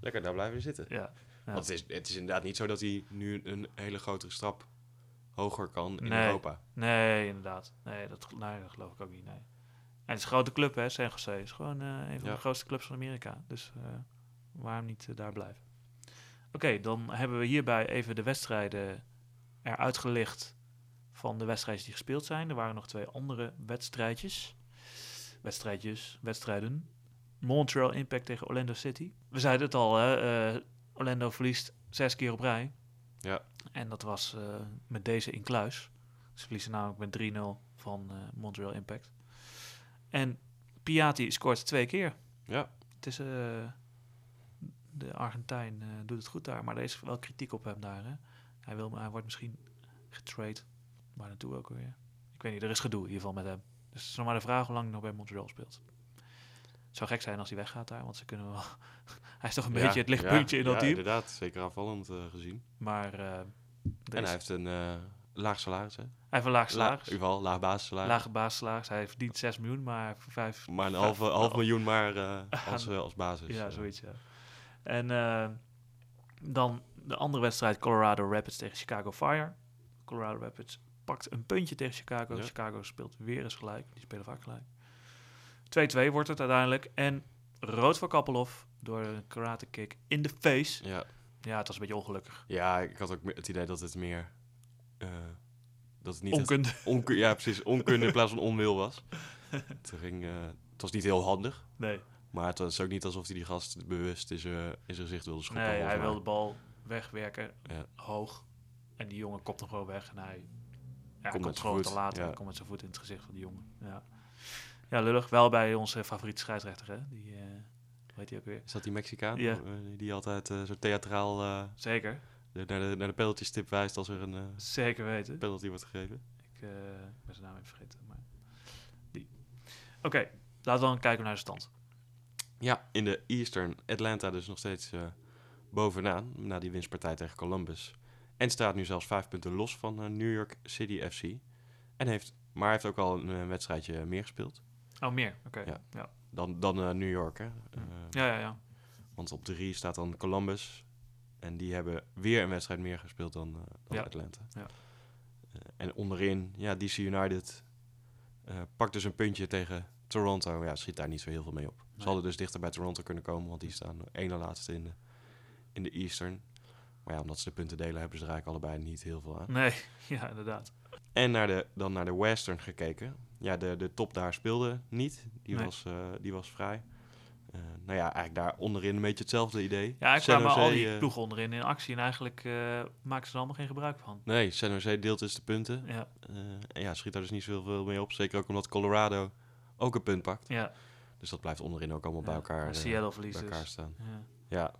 [SPEAKER 2] lekker daar blijven zitten.
[SPEAKER 1] Ja, ja.
[SPEAKER 2] Want het is, het is inderdaad niet zo dat hij nu een hele grotere stap hoger kan in
[SPEAKER 1] Nee.
[SPEAKER 2] Europa.
[SPEAKER 1] Nee, inderdaad. Nee dat, nee, dat geloof ik ook niet. Nee. En het is een grote club, hè, San Jose. Het is gewoon een van
[SPEAKER 2] Ja.
[SPEAKER 1] de grootste clubs van Amerika. Dus waarom niet eh, daar blijven? Oké, dan hebben we hierbij even de wedstrijden eruit gelicht van de wedstrijden die gespeeld zijn. Er waren nog twee andere wedstrijdjes. Wedstrijdjes, wedstrijden. Montreal Impact tegen Orlando City. We zeiden het al, hè, eh, Orlando verliest zes keer op rij.
[SPEAKER 2] Ja.
[SPEAKER 1] En dat was eh, met deze in kluis. Ze verliezen namelijk met 3-0 van Montreal Impact. En Piatti scoort twee keer.
[SPEAKER 2] Ja,
[SPEAKER 1] Het is, eh, de Argentijn eh, doet het goed daar, maar er is wel kritiek op hem daar. Hè? Hij, wil, hij wordt misschien getrade. Waar naartoe ook weer? Ik weet niet, er is gedoe in ieder geval met hem. Dus het is nog maar de vraag hoe lang hij nog bij Montreal speelt. Het zou gek zijn als hij weggaat daar, want ze kunnen wel... hij is toch een
[SPEAKER 2] Ja,
[SPEAKER 1] beetje het lichtpuntje
[SPEAKER 2] ja,
[SPEAKER 1] in dat
[SPEAKER 2] ja,
[SPEAKER 1] team.
[SPEAKER 2] inderdaad. Zeker aanvallend eh, gezien.
[SPEAKER 1] Maar eh,
[SPEAKER 2] En hij heeft een laag salaris, hè?
[SPEAKER 1] hij heeft een laag
[SPEAKER 2] La,
[SPEAKER 1] salaris.
[SPEAKER 2] geval, laag basissalaris.
[SPEAKER 1] Lage basissalaris. Hij verdient 6 miljoen, maar voor 5...
[SPEAKER 2] Maar een half, half miljoen maar als, als basis.
[SPEAKER 1] Ja, zoiets, ja. En eh, dan de andere wedstrijd, Colorado Rapids tegen Chicago Fire. Colorado Rapids pakt een puntje tegen Chicago.
[SPEAKER 2] Ja.
[SPEAKER 1] Chicago speelt weer eens gelijk. Die spelen vaak gelijk. 2-2 wordt het uiteindelijk. En rood voor Kappelhoff door een karate kick in de face.
[SPEAKER 2] Ja.
[SPEAKER 1] Ja, het was een beetje ongelukkig.
[SPEAKER 2] ja, ik had ook het idee dat het meer... eh, dat het niet het
[SPEAKER 1] Onkunde.
[SPEAKER 2] onku- ja, precies. Onkunde in plaats van onwil was. het, ging, eh, het was niet heel handig.
[SPEAKER 1] Nee,
[SPEAKER 2] Maar het was ook niet alsof hij die gast bewust in zijn, in zijn gezicht wilde schoppen.
[SPEAKER 1] nee hij
[SPEAKER 2] mij.
[SPEAKER 1] wil de bal wegwerken,
[SPEAKER 2] Ja.
[SPEAKER 1] hoog. En die jongen kopt hem gewoon weg. En hij ja,
[SPEAKER 2] Komt
[SPEAKER 1] komt, gewoon
[SPEAKER 2] voet,
[SPEAKER 1] te laat. en
[SPEAKER 2] ja.
[SPEAKER 1] Hij komt met zijn voet in het gezicht van die jongen. Ja, ja lullig. Wel bij onze favoriete scheidsrechter, hè? Die, eh hoe heet die ook weer?
[SPEAKER 2] Is dat die Mexicaan?
[SPEAKER 1] Ja.
[SPEAKER 2] Eh, die altijd eh, zo theatraal eh,
[SPEAKER 1] Zeker.
[SPEAKER 2] naar de, naar de penaltystip wijst als er een eh,
[SPEAKER 1] Zeker weten.
[SPEAKER 2] penalty wordt gegeven.
[SPEAKER 1] Ik eh, ben zijn naam even vergeten. Maar die. Oké, laten we dan kijken naar de stand.
[SPEAKER 2] Ja, in de Eastern Atlanta dus nog steeds eh, bovenaan. Na die winstpartij tegen Columbus. En staat nu zelfs vijf punten los van eh, New York City FC. En heeft, maar heeft ook al een eh, wedstrijdje meer gespeeld.
[SPEAKER 1] Oh, meer. Oké.
[SPEAKER 2] Ja.
[SPEAKER 1] Ja. Ja.
[SPEAKER 2] Dan, dan New York, hè.
[SPEAKER 1] Ja, ja, ja.
[SPEAKER 2] Want op drie staat dan Columbus. En die hebben weer een wedstrijd meer gespeeld dan, dan
[SPEAKER 1] Ja.
[SPEAKER 2] Atlanta.
[SPEAKER 1] Ja.
[SPEAKER 2] En onderin, ja, DC United pakt dus een puntje tegen Toronto. Ja, schiet daar niet zo heel veel mee op. Ze hadden dus dichter bij Toronto kunnen komen, want die staan ene laatste in de, in de Eastern. Maar ja, omdat ze de punten delen, hebben ze er eigenlijk allebei niet heel veel aan.
[SPEAKER 1] Nee, ja, inderdaad.
[SPEAKER 2] En naar de, dan naar de Western gekeken. Ja, de, de top daar speelde niet. Die,
[SPEAKER 1] Nee.
[SPEAKER 2] was, eh, die was vrij. Eh, nou ja, eigenlijk daar onderin een beetje hetzelfde idee.
[SPEAKER 1] Ja, ik kwamen al die
[SPEAKER 2] eh,
[SPEAKER 1] ploegen onderin in actie. En eigenlijk eh, maken ze er allemaal geen gebruik van.
[SPEAKER 2] Nee, San Jose deelt dus de punten.
[SPEAKER 1] Ja,
[SPEAKER 2] en ja, schiet daar dus niet zoveel mee op. Zeker ook omdat Colorado ook een punt pakt.
[SPEAKER 1] ja.
[SPEAKER 2] Dus dat blijft onderin ook allemaal bij elkaar, eh,
[SPEAKER 1] Seattle verliest
[SPEAKER 2] bij elkaar staan.
[SPEAKER 1] Ja.
[SPEAKER 2] Ja,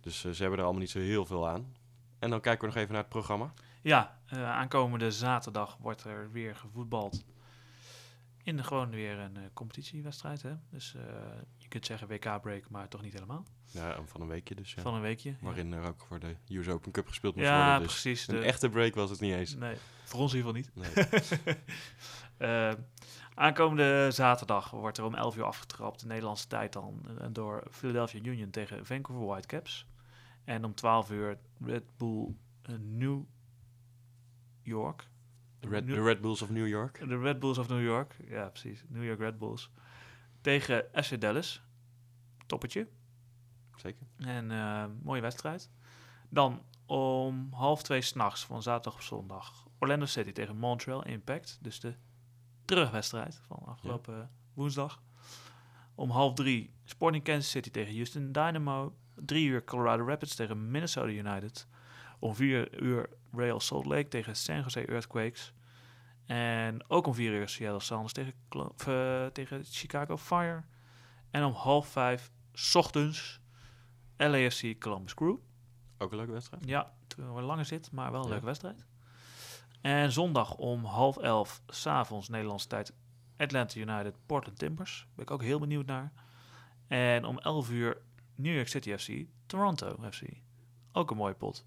[SPEAKER 2] dus eh, ze hebben er allemaal niet zo heel veel aan. En dan kijken we nog even naar het programma.
[SPEAKER 1] Ja, eh, aankomende zaterdag wordt er weer gevoetbald. In de, gewoon weer een competitiewedstrijd. Hè? Dus je kunt zeggen WK-break, maar toch niet helemaal.
[SPEAKER 2] Ja, van een weekje dus. Ja.
[SPEAKER 1] Van een weekje.
[SPEAKER 2] Waarin er ook voor de US Open Cup gespeeld moest
[SPEAKER 1] Ja,
[SPEAKER 2] worden. Dus
[SPEAKER 1] precies.
[SPEAKER 2] een
[SPEAKER 1] de-
[SPEAKER 2] echte break was het niet eens.
[SPEAKER 1] Nee, voor ons in ieder geval niet.
[SPEAKER 2] Nee.
[SPEAKER 1] Aankomende zaterdag wordt er om 11 uur afgetrapt, de Nederlandse tijd dan, eh, door Philadelphia Union tegen Vancouver Whitecaps. En om 12 uur Red Bull eh, New York.
[SPEAKER 2] De Red, Bulls of New York.
[SPEAKER 1] De Red Bulls of New York. Ja, precies. New York Red Bulls. Tegen FC Dallas. Toppertje.
[SPEAKER 2] Zeker.
[SPEAKER 1] En eh, mooie wedstrijd. Dan om half twee s'nachts van zaterdag op zondag. Orlando City tegen Montreal Impact. Dus de terugwedstrijd van afgelopen woensdag. Om half drie Sporting Kansas City tegen Houston Dynamo. Drie uur Colorado Rapids tegen Minnesota United. Om vier uur Real Salt Lake tegen San Jose Earthquakes. En ook om vier uur Seattle Sounders tegen, eh, tegen Chicago Fire. En om half vijf 's ochtends LAFC Columbus Crew.
[SPEAKER 2] Ook een leuke wedstrijd.
[SPEAKER 1] Ja, we langer zit, maar wel een
[SPEAKER 2] Ja.
[SPEAKER 1] leuke wedstrijd. En zondag om half elf, s'avonds Nederlandse tijd, Atlanta United, Portland Timbers. Ben ik ook heel benieuwd naar. En om 11 uur New York City FC, Toronto FC. Ook een mooie pot.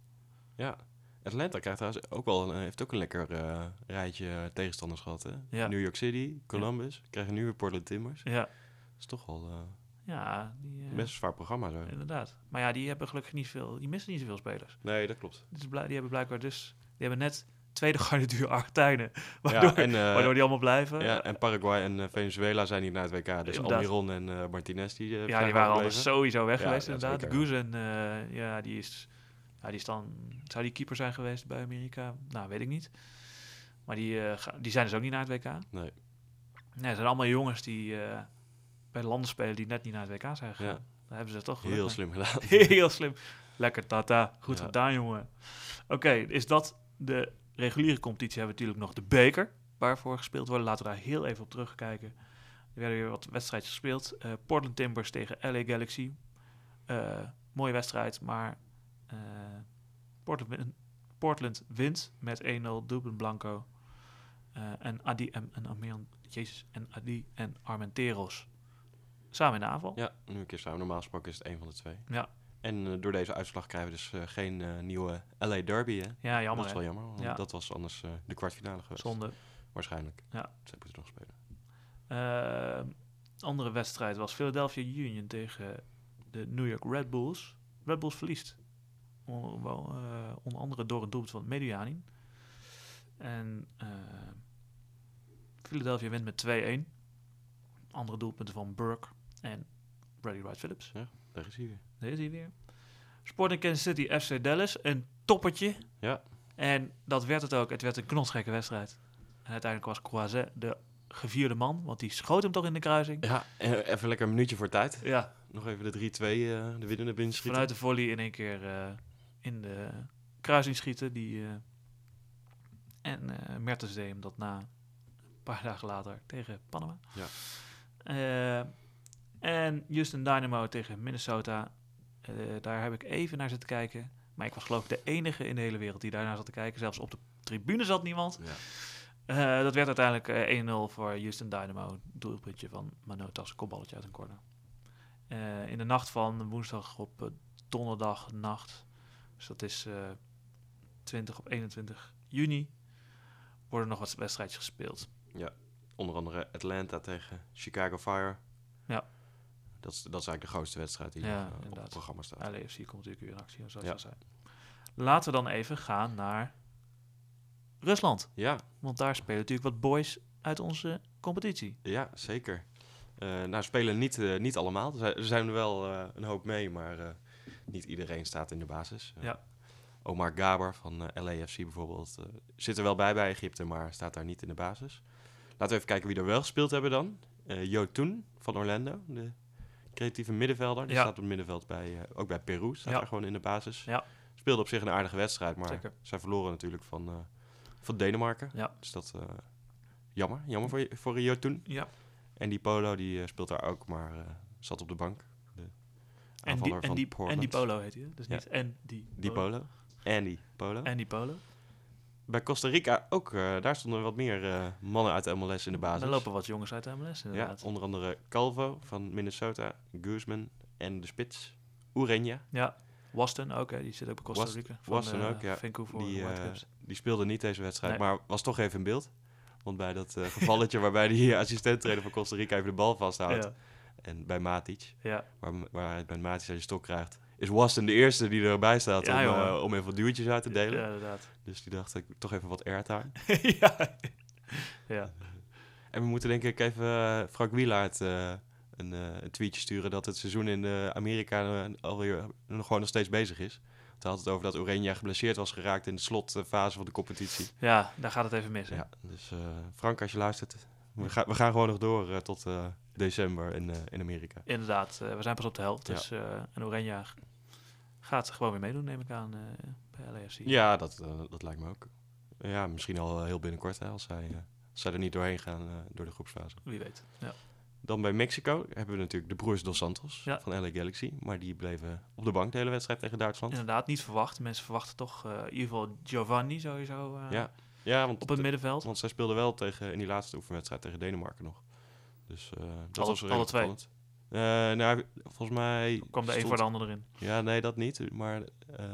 [SPEAKER 2] Ja. Atlanta krijgt trouwens ook wel een, heeft ook een lekker eh, rijtje tegenstanders gehad. Hè?
[SPEAKER 1] Ja.
[SPEAKER 2] New York City, Columbus. Krijgen nu weer Portland Timbers.
[SPEAKER 1] Ja,
[SPEAKER 2] Dat is toch wel eh,
[SPEAKER 1] ja die, eh,
[SPEAKER 2] best een zwaar programma zo.
[SPEAKER 1] inderdaad. Maar ja, die hebben gelukkig niet veel, die missen niet zoveel spelers.
[SPEAKER 2] Nee, dat klopt.
[SPEAKER 1] Dus die hebben blijkbaar dus, die hebben net tweede garnituur Argentijnen. Waardoor,
[SPEAKER 2] Ja, en, eh,
[SPEAKER 1] waardoor die allemaal blijven.
[SPEAKER 2] ja, en Paraguay en eh, Venezuela zijn hier naar het WK. Dus
[SPEAKER 1] Inderdaad.
[SPEAKER 2] Almiron en eh, Martinez die,
[SPEAKER 1] Ja, die waren
[SPEAKER 2] gebleven.
[SPEAKER 1] anders sowieso weg geweest
[SPEAKER 2] ja,
[SPEAKER 1] inderdaad. Goose en ja, die is, ja, die is dan, zou die keeper zijn geweest bij Amerika? Nou, weet ik niet. Maar die, die zijn dus ook niet naar het WK. Nee,
[SPEAKER 2] Nee.
[SPEAKER 1] het zijn allemaal jongens die bij landen spelen die net niet naar het WK zijn gegaan.
[SPEAKER 2] Ja.
[SPEAKER 1] Daar hebben ze toch
[SPEAKER 2] Heel slim gedaan.
[SPEAKER 1] Heel slim. Lekker tata. Goed
[SPEAKER 2] Ja.
[SPEAKER 1] gedaan, jongen. Oké, is dat de reguliere competitie? Hebben we natuurlijk nog de beker waarvoor gespeeld wordt. Laten we daar heel even op terugkijken. Er werden weer wat wedstrijdjes gespeeld. Eh, Portland Timbers tegen LA Galaxy. Eh, mooie wedstrijd, maar eh, Portland, win- Portland wint met 1-0. Dublin Blanco. En Adi en, en Jezus, en Adi en Armenteros. Samen in de aanval.
[SPEAKER 2] Ja, nu een keer samen. Normaal gesproken is het een van de twee.
[SPEAKER 1] Ja.
[SPEAKER 2] En eh, door deze uitslag krijgen we dus eh, geen eh, nieuwe LA Derby. Hè?
[SPEAKER 1] Ja, jammer
[SPEAKER 2] dat is wel jammer, want
[SPEAKER 1] Ja.
[SPEAKER 2] dat was anders de kwartfinale geweest.
[SPEAKER 1] Zonde.
[SPEAKER 2] Waarschijnlijk.
[SPEAKER 1] Ja.
[SPEAKER 2] Ze moeten nog spelen.
[SPEAKER 1] Andere wedstrijd was Philadelphia Union tegen de New York Red Bulls. Red Bulls verliest. Wel, onder andere door een doelpunt van Medianin. En eh, Philadelphia wint met 2-1. Andere doelpunten van Burke en Brady Wright Phillips.
[SPEAKER 2] Daar is hij weer.
[SPEAKER 1] Daar is hij weer. Sporting Kansas City FC Dallas. Een toppertje.
[SPEAKER 2] Ja.
[SPEAKER 1] En dat werd het ook. Het werd een knotsgekke wedstrijd. En uiteindelijk was Croizet de gevierde man. Want die schoot hem toch in de kruising.
[SPEAKER 2] Ja, even lekker een minuutje voor tijd.
[SPEAKER 1] Ja,
[SPEAKER 2] Nog even de 3-2, eh, de winnende binnenschieten.
[SPEAKER 1] vanuit de volley in één keer eh, in de kruising schieten. Die, eh, en Mertens deed hem dat na een paar dagen later tegen Panama.
[SPEAKER 2] Ja.
[SPEAKER 1] Eh, en Houston Dynamo tegen Minnesota. Eh, daar heb ik even naar zitten kijken. Maar ik was geloof ik de enige in de hele wereld die daarnaar zat te kijken. Zelfs op de tribune zat niemand.
[SPEAKER 2] Ja.
[SPEAKER 1] Eh, dat werd uiteindelijk eh, 1-0 voor Houston Dynamo. Doelpuntje van Manotas, een kopballetje uit een corner. Eh, in de nacht van woensdag op eh, donderdag nacht, dus dat is eh 20 op 21 juni, worden nog wat wedstrijdjes gespeeld.
[SPEAKER 2] Onder andere Atlanta tegen Chicago Fire. Dat is, dat is eigenlijk de grootste wedstrijd die
[SPEAKER 1] Ja,
[SPEAKER 2] op het programma staat.
[SPEAKER 1] LAFC komt natuurlijk weer in actie, zoals
[SPEAKER 2] Ja.
[SPEAKER 1] zei. Laten we dan even gaan naar Rusland.
[SPEAKER 2] Ja,
[SPEAKER 1] Want daar spelen natuurlijk wat boys uit onze competitie.
[SPEAKER 2] ja zeker. Eh nou, spelen niet, eh, niet allemaal. Er zijn- Er zijn wel eh, een hoop mee, maar niet iedereen staat in de basis.
[SPEAKER 1] Ja.
[SPEAKER 2] Omar Gaber van LAFC bijvoorbeeld eh, zit er wel bij bij Egypte, maar staat daar niet in de basis. Laten we even kijken wie er wel gespeeld hebben dan. Eh Jotun van Orlando, de creatieve middenvelder. Die
[SPEAKER 1] Ja.
[SPEAKER 2] staat op het middenveld bij, eh, ook bij Peru, staat
[SPEAKER 1] Ja.
[SPEAKER 2] daar gewoon in de basis.
[SPEAKER 1] Ja.
[SPEAKER 2] Speelde op zich een aardige wedstrijd, maar
[SPEAKER 1] Zeker.
[SPEAKER 2] zij verloren natuurlijk van, eh, van Denemarken.
[SPEAKER 1] Ja.
[SPEAKER 2] Dus dat eh, jammer, jammer voor, je- voor Jotun.
[SPEAKER 1] Ja.
[SPEAKER 2] En die Polo die speelt daar ook, maar zat op de bank. De
[SPEAKER 1] En die,
[SPEAKER 2] aanvaller
[SPEAKER 1] en,
[SPEAKER 2] van
[SPEAKER 1] die,
[SPEAKER 2] Portland.
[SPEAKER 1] en die Polo heet hij, dus niet en die
[SPEAKER 2] Die Polo. Andy Polo.
[SPEAKER 1] En die Polo.
[SPEAKER 2] Bij Costa Rica ook, eh, daar stonden wat meer eh, mannen uit de MLS in de basis.
[SPEAKER 1] Er lopen wat jongens uit de MLS
[SPEAKER 2] ja,
[SPEAKER 1] inderdaad.
[SPEAKER 2] onder andere Calvo van Minnesota, Guzman en de spits Ureña.
[SPEAKER 1] Ja, Waston ook, hè? die zit ook bij Costa Rica. Van,
[SPEAKER 2] Waston
[SPEAKER 1] eh,
[SPEAKER 2] ook, ja.
[SPEAKER 1] Vancouver
[SPEAKER 2] Die, die speelde niet deze wedstrijd,
[SPEAKER 1] Nee.
[SPEAKER 2] maar was toch even in beeld. Want bij dat gevalletje waarbij die assistent-trainer van Costa Rica even de bal vasthoudt.
[SPEAKER 1] ja,
[SPEAKER 2] En bij Matic,
[SPEAKER 1] ja,
[SPEAKER 2] waar, waar hij bij Matic je stok krijgt, is Waston de eerste die erbij staat
[SPEAKER 1] Ja,
[SPEAKER 2] om, eh, om even wat duwtjes uit te delen.
[SPEAKER 1] Ja, inderdaad.
[SPEAKER 2] Dus die dacht ik toch even wat airtime.
[SPEAKER 1] ja. ja.
[SPEAKER 2] En we moeten denk ik even eh, Frank Wielaert eh, een, een tweetje sturen dat het seizoen in Amerika alweer nog gewoon nog steeds bezig is. Hij had het over dat Oranje geblesseerd was geraakt in de slotfase van de competitie.
[SPEAKER 1] ja, daar gaat het even mis. hè?
[SPEAKER 2] Ja, dus Frank, als je luistert, we, gaan we gaan gewoon nog door tot december in, in Amerika.
[SPEAKER 1] Inderdaad, we zijn pas op de helft.
[SPEAKER 2] Ja.
[SPEAKER 1] Dus eh en Oranje gaat gewoon weer meedoen, neem ik aan, eh, bij LAFC.
[SPEAKER 2] Ja, dat, eh, dat lijkt me ook. Ja, misschien al eh, heel binnenkort hè, als, zij, als zij er niet doorheen gaan door de groepsfase.
[SPEAKER 1] Wie weet. Ja.
[SPEAKER 2] Dan bij Mexico hebben we natuurlijk de broers Dos Santos
[SPEAKER 1] Ja.
[SPEAKER 2] van LA Galaxy. Maar die bleven op de bank de hele wedstrijd tegen Duitsland.
[SPEAKER 1] Inderdaad, niet verwacht. Mensen verwachten toch eh, in ieder geval Giovanni sowieso
[SPEAKER 2] Ja, ja want,
[SPEAKER 1] op het middenveld.
[SPEAKER 2] want zij speelden wel tegen, in die laatste oefenwedstrijd tegen Denemarken nog. Dus dat
[SPEAKER 1] Alle-
[SPEAKER 2] was wel
[SPEAKER 1] alle twee?
[SPEAKER 2] opvallend. Eh, nou, volgens mij...
[SPEAKER 1] Kwam een
[SPEAKER 2] stond-
[SPEAKER 1] voor de ander erin.
[SPEAKER 2] Ja, nee, dat niet. Maar eh,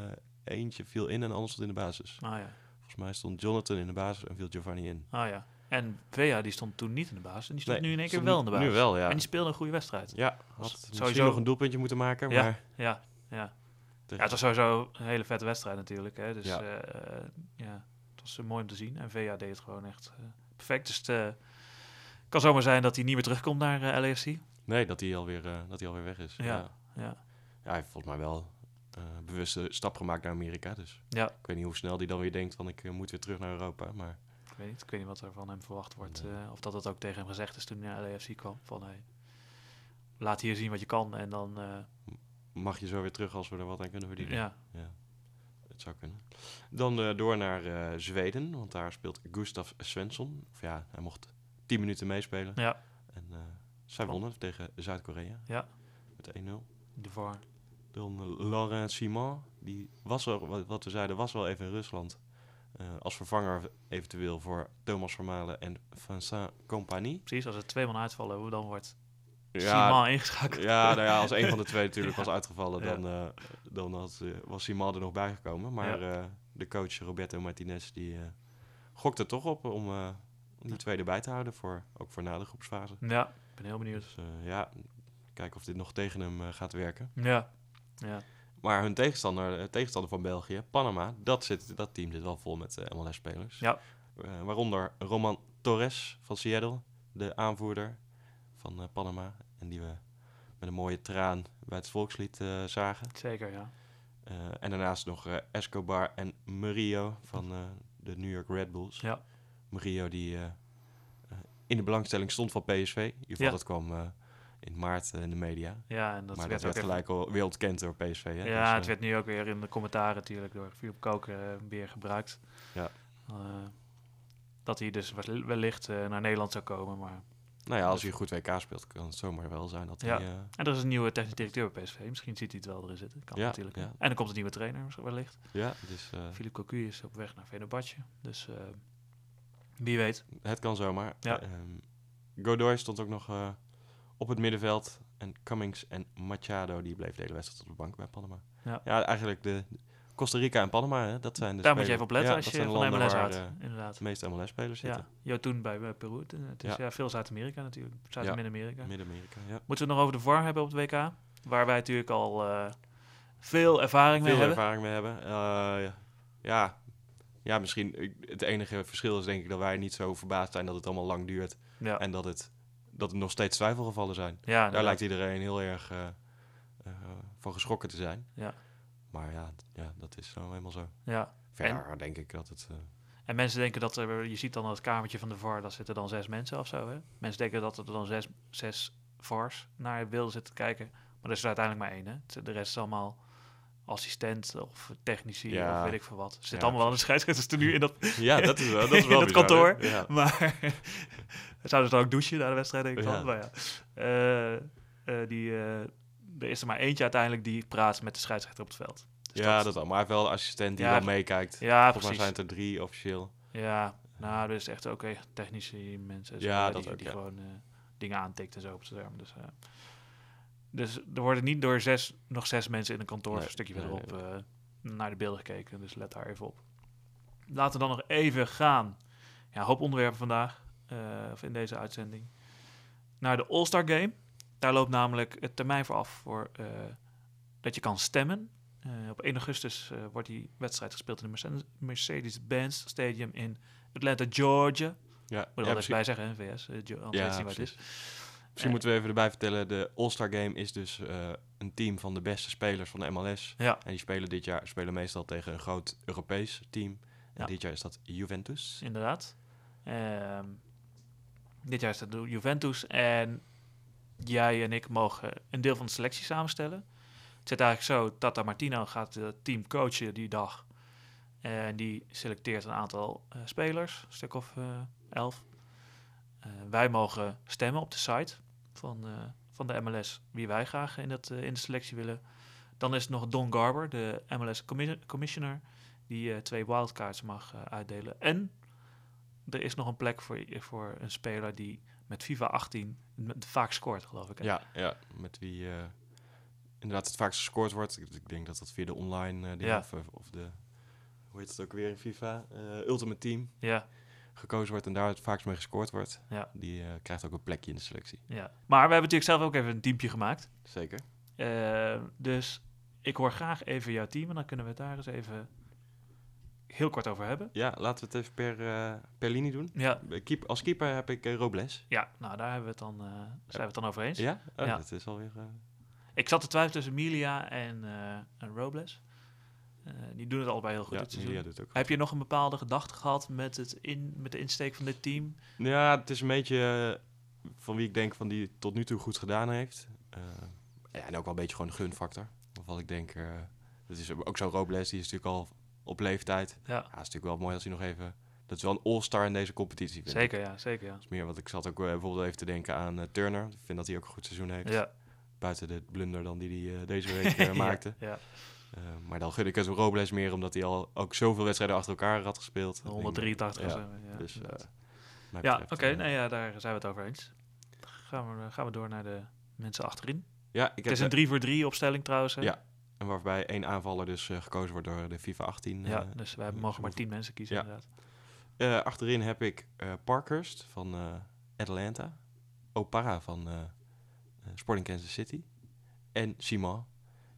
[SPEAKER 2] eentje viel in en de ander stond in de basis.
[SPEAKER 1] Ah ja.
[SPEAKER 2] Volgens mij stond Jonathan in de basis en viel Giovanni in.
[SPEAKER 1] Ah ja. En Vea die stond toen niet in de basis. En die stond
[SPEAKER 2] Nee,
[SPEAKER 1] nu in één keer wel in de basis.
[SPEAKER 2] Nu wel, ja.
[SPEAKER 1] En die speelde een goede wedstrijd.
[SPEAKER 2] Ja, had misschien
[SPEAKER 1] sowieso-
[SPEAKER 2] nog een doelpuntje moeten maken,
[SPEAKER 1] Ja.
[SPEAKER 2] maar...
[SPEAKER 1] Ja, ja. ja, het was sowieso een hele vette wedstrijd natuurlijk. Hè. Dus
[SPEAKER 2] Ja.
[SPEAKER 1] ja. ja, het was eh, mooi om te zien. En Vea deed het gewoon echt eh, perfect. Dus het eh, kan zomaar zijn dat hij niet meer terugkomt naar eh, LAFC.
[SPEAKER 2] Nee, dat hij alweer, eh dat hij alweer weg is.
[SPEAKER 1] Ja.
[SPEAKER 2] Ja.
[SPEAKER 1] Ja.
[SPEAKER 2] Ja, hij heeft volgens mij wel eh bewuste stap gemaakt naar Amerika. Dus
[SPEAKER 1] ja,
[SPEAKER 2] ik weet niet hoe snel hij dan weer denkt van ik eh, moet weer terug naar Europa. Maar
[SPEAKER 1] ik weet niet. Ik weet niet wat er van hem verwacht wordt.
[SPEAKER 2] Nee.
[SPEAKER 1] of dat het ook tegen hem gezegd is toen hij naar LAFC kwam. Van hey, laat hier zien wat je kan. En dan,
[SPEAKER 2] mag je zo weer terug als we er wat aan kunnen verdienen?
[SPEAKER 1] ja,
[SPEAKER 2] Het zou kunnen. Dan door naar Zweden, want daar speelt Gustav Svensson. Of ja, hij mocht 10 minuten meespelen.
[SPEAKER 1] ja,
[SPEAKER 2] En zij wonnen tegen Zuid-Korea
[SPEAKER 1] ja,
[SPEAKER 2] met 1-0.
[SPEAKER 1] de VAR.
[SPEAKER 2] Dan eh, Laurent Simon, die was wel, wat- we zeiden, was wel even in Rusland. eh, als vervanger eventueel voor Thomas Vermalen en Vincent Compagnie.
[SPEAKER 1] Precies, als er twee man uitvallen, hoe dan wordt
[SPEAKER 2] Ja,
[SPEAKER 1] Simon ingeschakeld.
[SPEAKER 2] ja, nou ja, als een van de twee natuurlijk
[SPEAKER 1] Ja.
[SPEAKER 2] was uitgevallen, dan, eh, dan had, was Simon er nog bijgekomen. Maar de coach Roberto Martinez die gokte toch op om, die twee erbij te houden, voor, ook voor na de groepsfase.
[SPEAKER 1] Ja, ben heel benieuwd.
[SPEAKER 2] Dus eh, ja, kijken of dit nog tegen hem eh, gaat werken.
[SPEAKER 1] Ja, ja,
[SPEAKER 2] Maar hun tegenstander, eh, tegenstander van België, Panama, dat, zit, dat team zit wel vol met MLS-spelers.
[SPEAKER 1] Ja.
[SPEAKER 2] Waaronder Roman Torres van Seattle, de aanvoerder van Panama. En die we met een mooie traan bij het volkslied zagen.
[SPEAKER 1] zeker, ja.
[SPEAKER 2] En daarnaast nog Escobar en Murillo van de New York Red Bulls.
[SPEAKER 1] Ja,
[SPEAKER 2] Murillo die in de belangstelling stond van PSV. In ieder geval,
[SPEAKER 1] Ja.
[SPEAKER 2] dat kwam eh, in maart eh, in de media.
[SPEAKER 1] ja en dat
[SPEAKER 2] maar
[SPEAKER 1] werd
[SPEAKER 2] dat werd
[SPEAKER 1] ook even-
[SPEAKER 2] gelijk al door PSV. Hè?
[SPEAKER 1] Ja,
[SPEAKER 2] Dus,
[SPEAKER 1] het
[SPEAKER 2] eh,
[SPEAKER 1] werd nu ook weer in de commentaren natuurlijk door Philip Koker weer gebruikt.
[SPEAKER 2] Ja.
[SPEAKER 1] Dat hij dus wel- wellicht naar Nederland zou komen. Maar...
[SPEAKER 2] Nou ja, als hij goed WK speelt, kan het zomaar wel zijn dat
[SPEAKER 1] Ja.
[SPEAKER 2] hij... eh,
[SPEAKER 1] En er is een nieuwe technisch directeur bij PSV. Misschien ziet hij het wel erin zitten. Kan
[SPEAKER 2] Ja,
[SPEAKER 1] natuurlijk.
[SPEAKER 2] ja.
[SPEAKER 1] En dan komt een nieuwe trainer misschien wellicht.
[SPEAKER 2] ja, dus
[SPEAKER 1] Philip Cocu is op weg naar Venebadje. Dus wie weet.
[SPEAKER 2] het kan zomaar.
[SPEAKER 1] Ja.
[SPEAKER 2] Ehm, Godoy stond ook nog eh, op het middenveld. En Cummings en Machado, die bleef de hele wedstrijd op de bank bij Panama.
[SPEAKER 1] Ja.
[SPEAKER 2] eigenlijk de Costa Rica en Panama, hè, dat zijn de
[SPEAKER 1] Daar moet je even op letten
[SPEAKER 2] ja,
[SPEAKER 1] als je van
[SPEAKER 2] landen
[SPEAKER 1] MLS
[SPEAKER 2] waar, eh,
[SPEAKER 1] inderdaad.
[SPEAKER 2] de meeste MLS-spelers zitten.
[SPEAKER 1] Ja, toen bij eh, Peru. Het is
[SPEAKER 2] Ja.
[SPEAKER 1] veel Zuid-Amerika natuurlijk. Zuid- en. Midden-Amerika.
[SPEAKER 2] Midden-Amerika, ja.
[SPEAKER 1] Moeten we het nog over de VAR hebben op het WK? Waar wij natuurlijk al veel ervaring mee
[SPEAKER 2] Veel
[SPEAKER 1] hebben.
[SPEAKER 2] ervaring mee hebben. Ja. Ja. Misschien het enige verschil is denk ik dat wij niet zo verbaasd zijn dat het allemaal lang duurt.
[SPEAKER 1] Ja,
[SPEAKER 2] En dat het, dat het nog steeds twijfelgevallen zijn.
[SPEAKER 1] ja
[SPEAKER 2] Daar lijkt iedereen heel erg eh, eh, van geschrokken te zijn.
[SPEAKER 1] Ja.
[SPEAKER 2] Maar ja, ja, dat is nou helemaal zo.
[SPEAKER 1] Ja.
[SPEAKER 2] Verder denk ik dat het... eh,
[SPEAKER 1] En mensen denken dat er, je ziet dan het kamertje van de VAR, daar zitten dan zes mensen of zo. Hè? Mensen denken dat er dan zes, zes VARs naar beelden zitten kijken. Maar er is er uiteindelijk maar één. Hè? De rest is allemaal assistent of technici
[SPEAKER 2] Ja.
[SPEAKER 1] of weet ik veel wat.
[SPEAKER 2] Ja,
[SPEAKER 1] allemaal wel in de scheidsrechters er nu in dat,
[SPEAKER 2] ja, dat is wel, dat is
[SPEAKER 1] In
[SPEAKER 2] wel
[SPEAKER 1] dat
[SPEAKER 2] bizar, hè?
[SPEAKER 1] kantoor.
[SPEAKER 2] Ja.
[SPEAKER 1] Maar zouden ze dan ook douchen na de wedstrijd, denk ik. Maar ja. Eh, eh, die, eh, er is er maar eentje uiteindelijk die praat met de scheidsrechter op het veld. Dus
[SPEAKER 2] ja, dat wel. Maar hij heeft wel assistent die wel meekijkt.
[SPEAKER 1] Ja,
[SPEAKER 2] Volgens mij
[SPEAKER 1] precies.
[SPEAKER 2] zijn het er drie officieel.
[SPEAKER 1] Ja, nou, er is echt ook echt technische mensen.
[SPEAKER 2] Ja,
[SPEAKER 1] zo,
[SPEAKER 2] dat
[SPEAKER 1] die,
[SPEAKER 2] ook,
[SPEAKER 1] die gewoon dingen aantikt en zo op zijn scherm. Dus, dus er worden niet door zes, nog zes mensen in een kantoor
[SPEAKER 2] Nee,
[SPEAKER 1] een stukje verderop
[SPEAKER 2] nee.
[SPEAKER 1] eh, naar de beelden gekeken. Dus let daar even op. Laten we dan nog even gaan. Ja, hoop onderwerpen vandaag, eh, of in deze uitzending. Naar de All-Star Game. Daar loopt namelijk het termijn voor af voor eh, dat je kan stemmen. Op 1 augustus wordt die wedstrijd gespeeld in de Mercedes- Mercedes-Benz Stadium in Atlanta, Georgia.
[SPEAKER 2] Ja,
[SPEAKER 1] Moet
[SPEAKER 2] ja,
[SPEAKER 1] er wel even
[SPEAKER 2] precies.
[SPEAKER 1] bij zeggen, hè, VS. anders
[SPEAKER 2] Ja,
[SPEAKER 1] niet waar het is.
[SPEAKER 2] Misschien moeten we even erbij vertellen, de All-Star Game is dus eh, een team van de beste spelers van de MLS.
[SPEAKER 1] Ja,
[SPEAKER 2] En die spelen dit jaar spelen meestal tegen een groot Europees team. En
[SPEAKER 1] Ja.
[SPEAKER 2] dit jaar is dat Juventus.
[SPEAKER 1] inderdaad. Ehm, dit jaar is dat de Juventus. En jij en ik mogen een deel van de selectie samenstellen. Het zit eigenlijk zo, Tata Martino gaat het team coachen die dag. En die selecteert een aantal eh, spelers, een stuk of eh, elf. Eh, wij mogen stemmen op de site van, eh, van de MLS wie wij graag in, dat, eh, in de selectie willen. Dan is het nog Don Garber, de MLS commi- commissioner, die eh, twee wildcards mag uitdelen. En er is nog een plek voor, voor een speler die met FIFA 18 met- vaak scoort, geloof ik. hè?
[SPEAKER 2] Ja, ja, met wie inderdaad het vaakst gescoord wordt. Ik, ik denk dat dat via de online
[SPEAKER 1] Ja.
[SPEAKER 2] of, of de, hoe heet het ook weer in FIFA, Ultimate Team
[SPEAKER 1] ja,
[SPEAKER 2] gekozen wordt en daar het vaakst mee gescoord wordt.
[SPEAKER 1] Ja.
[SPEAKER 2] Die eh, krijgt ook een plekje in de selectie.
[SPEAKER 1] ja. Maar we hebben natuurlijk zelf ook even een teampje gemaakt.
[SPEAKER 2] Zeker.
[SPEAKER 1] Eh, dus ik hoor graag even jouw team en dan kunnen we het daar eens even heel kort over hebben.
[SPEAKER 2] Ja, laten we het even per, eh, per linie doen.
[SPEAKER 1] Ja,
[SPEAKER 2] Keep, als keeper heb ik Robles.
[SPEAKER 1] ja nou daar hebben we het dan, zijn we het dan over eens.
[SPEAKER 2] Ja? Oh,
[SPEAKER 1] Ja.
[SPEAKER 2] Dat is alweer...
[SPEAKER 1] Ik zat te twijfelen tussen Milia en, en Robles. Eh, die doen het allebei heel goed
[SPEAKER 2] ja,
[SPEAKER 1] dit seizoen.
[SPEAKER 2] Doet ook
[SPEAKER 1] Heb je nog een bepaalde gedachte gehad met, het in, met de insteek van dit team?
[SPEAKER 2] Ja, het is een beetje eh, van wie ik denk van die tot nu toe goed gedaan heeft. Eh, ja, en ook wel een beetje gewoon een gunfactor. Of wat ik denk, dat is ook zo'n Robles, die is natuurlijk al op leeftijd.
[SPEAKER 1] Ja,
[SPEAKER 2] is natuurlijk wel mooi als hij nog even... Dat is wel een all-star in deze competitie, vind ik.
[SPEAKER 1] zeker ja, zeker ja.
[SPEAKER 2] Dat is meer, want ik zat ook bijvoorbeeld even te denken aan Turner. Ik vind dat hij ook een goed seizoen heeft.
[SPEAKER 1] Ja,
[SPEAKER 2] Buiten de blunder dan die hij deze week maakte.
[SPEAKER 1] Ja,
[SPEAKER 2] maar dan gun ik het Robles meer, omdat hij al ook zoveel wedstrijden achter elkaar had gespeeld.
[SPEAKER 1] ja. 183 of
[SPEAKER 2] Ja.
[SPEAKER 1] Ja,
[SPEAKER 2] Dus, eh,
[SPEAKER 1] ja oké,
[SPEAKER 2] eh,
[SPEAKER 1] nee, ja, daar zijn we het over eens. Gaan we, gaan we door naar de mensen achterin.
[SPEAKER 2] Ja, ik
[SPEAKER 1] Het
[SPEAKER 2] heb
[SPEAKER 1] is een 3 voor 3 opstelling trouwens. Hè?
[SPEAKER 2] Ja. En waarbij één aanvaller dus eh, gekozen wordt door de FIFA 18.
[SPEAKER 1] ja
[SPEAKER 2] eh.
[SPEAKER 1] dus hebben, mogen maar 10 mensen kiezen
[SPEAKER 2] Ja.
[SPEAKER 1] inderdaad.
[SPEAKER 2] Eh, achterin heb ik eh, Parkhurst van eh, Atlanta. Opara van eh, eh, Sporting Kansas City. En Simon.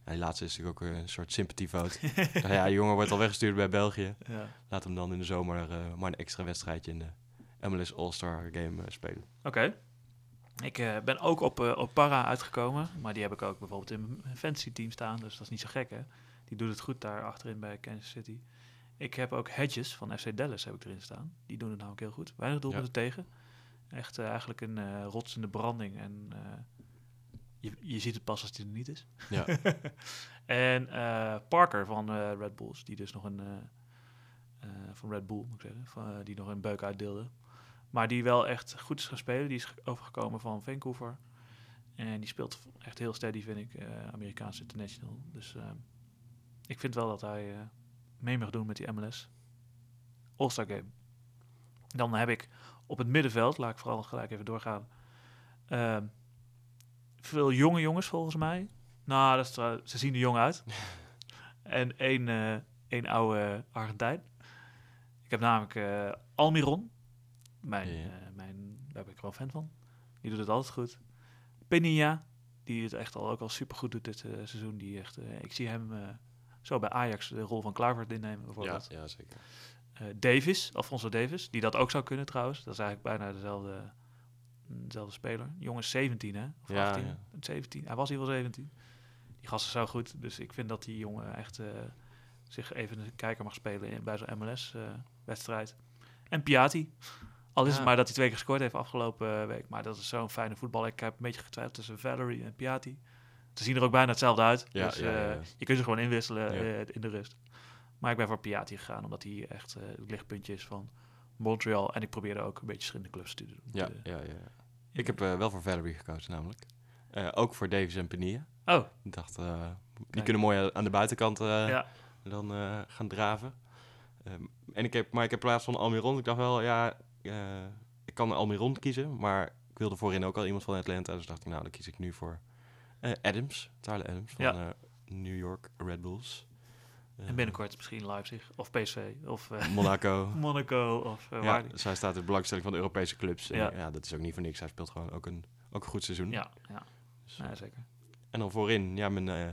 [SPEAKER 2] Ja, laatste is natuurlijk ook een soort sympathievote. Nou ja, die jongen wordt al weggestuurd bij België.
[SPEAKER 1] Ja.
[SPEAKER 2] Laat hem dan in de zomer eh, maar een extra wedstrijdje in de MLS All-Star Game eh, spelen.
[SPEAKER 1] Oké. Ik eh, ben ook op, eh, op Para uitgekomen, maar die heb ik ook bijvoorbeeld in mijn fantasy team staan, dus dat is niet zo gek hè. Die doet het goed daar achterin bij Kansas City. Ik heb ook Hedges van FC Dallas heb ik erin staan. Die doen het namelijk heel goed. Weinig doelpunten tegen. Echt eh, eigenlijk een eh rotsende branding en eh, je, je ziet het pas als hij er niet is.
[SPEAKER 2] Ja.
[SPEAKER 1] en eh, Parker van eh, Red Bulls, die dus nog een eh, van Red Bull moet ik zeggen, van, die nog een beuk uitdeelde. Maar die wel echt goed is gaan spelen. Die is ge- overgekomen van Vancouver. En die speelt echt heel steady, vind ik, eh Amerikaans international. Dus ik vind wel dat hij mee mag doen met die MLS All-Star Game. Dan heb ik op het middenveld, laat ik vooral gelijk even doorgaan, ehm, veel jonge jongens volgens mij. Nou, dat is, trouw- ze zien er jong uit. en één, eh, één oude Argentijn. Ik heb namelijk eh, Almiron. Mijn,
[SPEAKER 2] Ja.
[SPEAKER 1] eh, mijn, daar ben ik wel fan van. Die doet het altijd goed. Penilla, die het echt al, ook al super goed doet dit eh, seizoen. Die echt, eh, ik zie hem eh, zo bij Ajax de rol van Kluivert innemen bijvoorbeeld.
[SPEAKER 2] ja, zeker.
[SPEAKER 1] Eh, Davis, Alfonso Davis, die dat ook zou kunnen trouwens. Dat is eigenlijk bijna dezelfde, dezelfde speler. Jongens 17 hè? Of
[SPEAKER 2] Ja,
[SPEAKER 1] 18?
[SPEAKER 2] ja.
[SPEAKER 1] 17. Hij was hier wel 17. Die gast is zo goed. Dus ik vind dat die jongen echt eh, zich even een kijker mag spelen in, bij zo'n MLS-wedstrijd. en Piatti. Al is het maar dat hij twee keer gescoord heeft afgelopen eh, week. Maar dat is zo'n fijne voetbal. Ik heb een beetje getwijfeld tussen Valerie en Piatti. Ze zien er ook bijna hetzelfde uit.
[SPEAKER 2] Ja,
[SPEAKER 1] dus
[SPEAKER 2] ja, ja, ja.
[SPEAKER 1] eh, je kunt ze gewoon inwisselen eh, in de rust. Maar ik ben voor Piatti gegaan, omdat hij echt eh, het lichtpuntje is van Montreal. En ik probeerde ook een beetje verschillende clubs te doen.
[SPEAKER 2] Ja, ja, ja. Ik heb eh, wel voor Valerie gekozen namelijk. Eh, ook voor Davis en Penia.
[SPEAKER 1] Oh,
[SPEAKER 2] Ik dacht, eh, die kunnen mooi aan de buitenkant
[SPEAKER 1] ja.
[SPEAKER 2] dan gaan draven. Ehm, en ik heb, maar ik heb plaats van Almiron, ik dacht wel, ja, ik kan Almiron kiezen, maar ik wilde voorin ook al iemand van Atlanta, dus dacht ik, nou, dan kies ik nu voor Adams, Tyler Adams van
[SPEAKER 1] Ja.
[SPEAKER 2] New York Red Bulls.
[SPEAKER 1] En binnenkort misschien Leipzig of PSV of eh,
[SPEAKER 2] Monaco.
[SPEAKER 1] Monaco of eh,
[SPEAKER 2] ja, dus hij staat in de belangstelling van de Europese clubs. En
[SPEAKER 1] Ja.
[SPEAKER 2] ja. dat is ook niet voor niks. Hij speelt gewoon ook een, ook een goed seizoen.
[SPEAKER 1] Ja, ja.
[SPEAKER 2] Dus,
[SPEAKER 1] ja, zeker.
[SPEAKER 2] En dan voorin, ja, mijn, eh,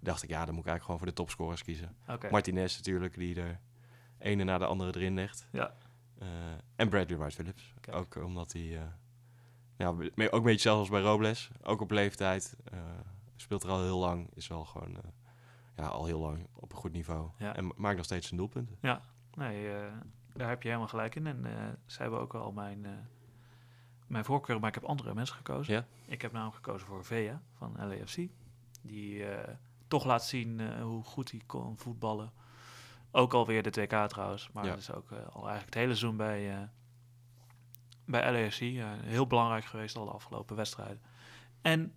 [SPEAKER 2] dacht ik, ja, dan moet ik eigenlijk gewoon voor de topscorers kiezen. Martinez natuurlijk, die er ene na de andere erin legt.
[SPEAKER 1] Ja.
[SPEAKER 2] En Bradley Wright Phillips. Ook omdat hij, ja, ook een beetje zelfs als bij Robles. Ook op leeftijd. speelt er al heel lang. Is wel gewoon, ja, al heel lang op een goed niveau.
[SPEAKER 1] Ja.
[SPEAKER 2] En ma- maakt nog steeds zijn doelpunten.
[SPEAKER 1] Nee, eh, daar heb je helemaal gelijk in. En eh zij hebben ook wel mijn, eh, mijn voorkeur, maar ik heb andere mensen gekozen.
[SPEAKER 2] Ja.
[SPEAKER 1] Ik heb namelijk gekozen voor Vea van LAFC. Die eh, toch laat zien hoe goed hij kon voetballen. Ook alweer de 2K trouwens. Maar
[SPEAKER 2] Ja.
[SPEAKER 1] dat is ook al eigenlijk het hele seizoen bij, bij LAFC. eh, heel belangrijk geweest al de afgelopen wedstrijden. En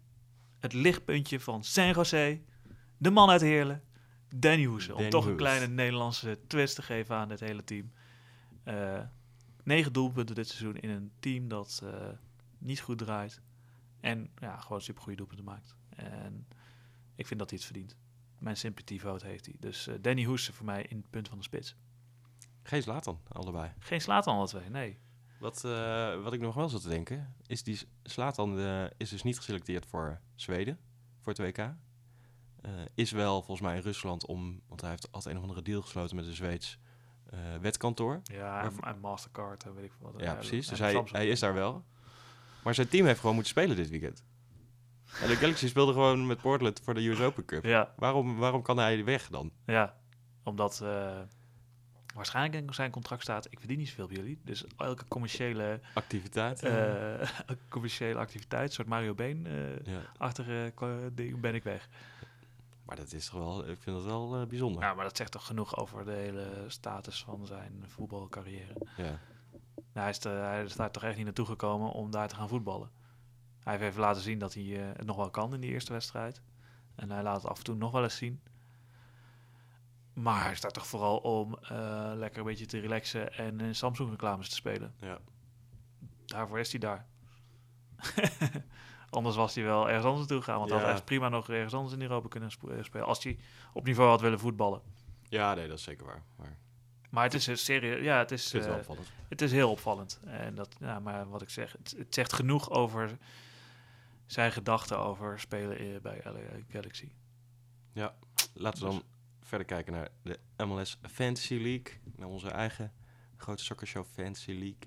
[SPEAKER 1] het lichtpuntje van San Jose, de man uit Heerlen, Danny Hoese. Om
[SPEAKER 2] Danny
[SPEAKER 1] toch een
[SPEAKER 2] Hoes.
[SPEAKER 1] kleine Nederlandse twist te geven aan dit hele team. Eh, negen doelpunten dit seizoen in een team dat eh, niet goed draait. En ja, gewoon super goede doelpunten maakt. En ik vind dat hij het verdient. Mijn sympathievote heeft hij. Dus eh, Danny Hoese voor mij in het punt van de spits.
[SPEAKER 2] Geen Zlatan, allebei.
[SPEAKER 1] Geen slaat alle twee, nee.
[SPEAKER 2] Wat, wat ik nog wel zat te denken, is die Zlatan eh, is dus niet geselecteerd voor Zweden, voor het WK. Eh, is wel volgens mij in Rusland om, want hij heeft altijd een of andere deal gesloten met een Zweeds eh, wetkantoor.
[SPEAKER 1] Ja, en, en Mastercard en weet ik veel wat.
[SPEAKER 2] Ja, precies. Dus hij, is daar wel. Maar zijn team heeft gewoon moeten spelen dit weekend. En de Galaxy speelde gewoon met Portland voor de US Open Cup.
[SPEAKER 1] Ja,
[SPEAKER 2] Waarom, waarom kan hij weg dan?
[SPEAKER 1] ja. Omdat eh, waarschijnlijk in zijn contract staat... ik verdien niet zoveel bij jullie. Dus elke commerciële,
[SPEAKER 2] Activiteit?
[SPEAKER 1] commerciële activiteit... soort Mario
[SPEAKER 2] ja.
[SPEAKER 1] Been-achtige ding, ben ik weg.
[SPEAKER 2] Maar dat is toch wel, ik vind dat wel eh, bijzonder.
[SPEAKER 1] Ja, maar dat zegt toch genoeg over de hele status van zijn voetbalcarrière.
[SPEAKER 2] Ja.
[SPEAKER 1] Nou, hij, is hij is daar toch echt niet naartoe gekomen om daar te gaan voetballen. Hij heeft even laten zien dat hij eh, het nog wel kan in die eerste wedstrijd. En hij laat het af en toe nog wel eens zien. Maar hij staat toch vooral om eh, lekker een beetje te relaxen en in Samsung reclames te spelen.
[SPEAKER 2] Ja.
[SPEAKER 1] Daarvoor is hij daar. anders was hij wel ergens anders naartoe gegaan. Want hij
[SPEAKER 2] Ja.
[SPEAKER 1] had echt prima nog ergens anders in Europa kunnen eh, spelen. Als hij op niveau had willen voetballen.
[SPEAKER 2] ja, nee, dat is zeker waar. Maar
[SPEAKER 1] Maar het is serieus. Ja, het is,
[SPEAKER 2] het wel
[SPEAKER 1] eh,
[SPEAKER 2] opvallend.
[SPEAKER 1] het is heel opvallend. En dat, ja, maar wat ik zeg, het, het zegt genoeg over zijn gedachten over spelen i- bij LA Galaxy.
[SPEAKER 2] Laten we dan verder kijken naar de MLS Fantasy League. Naar onze eigen grote soccershow Fantasy League.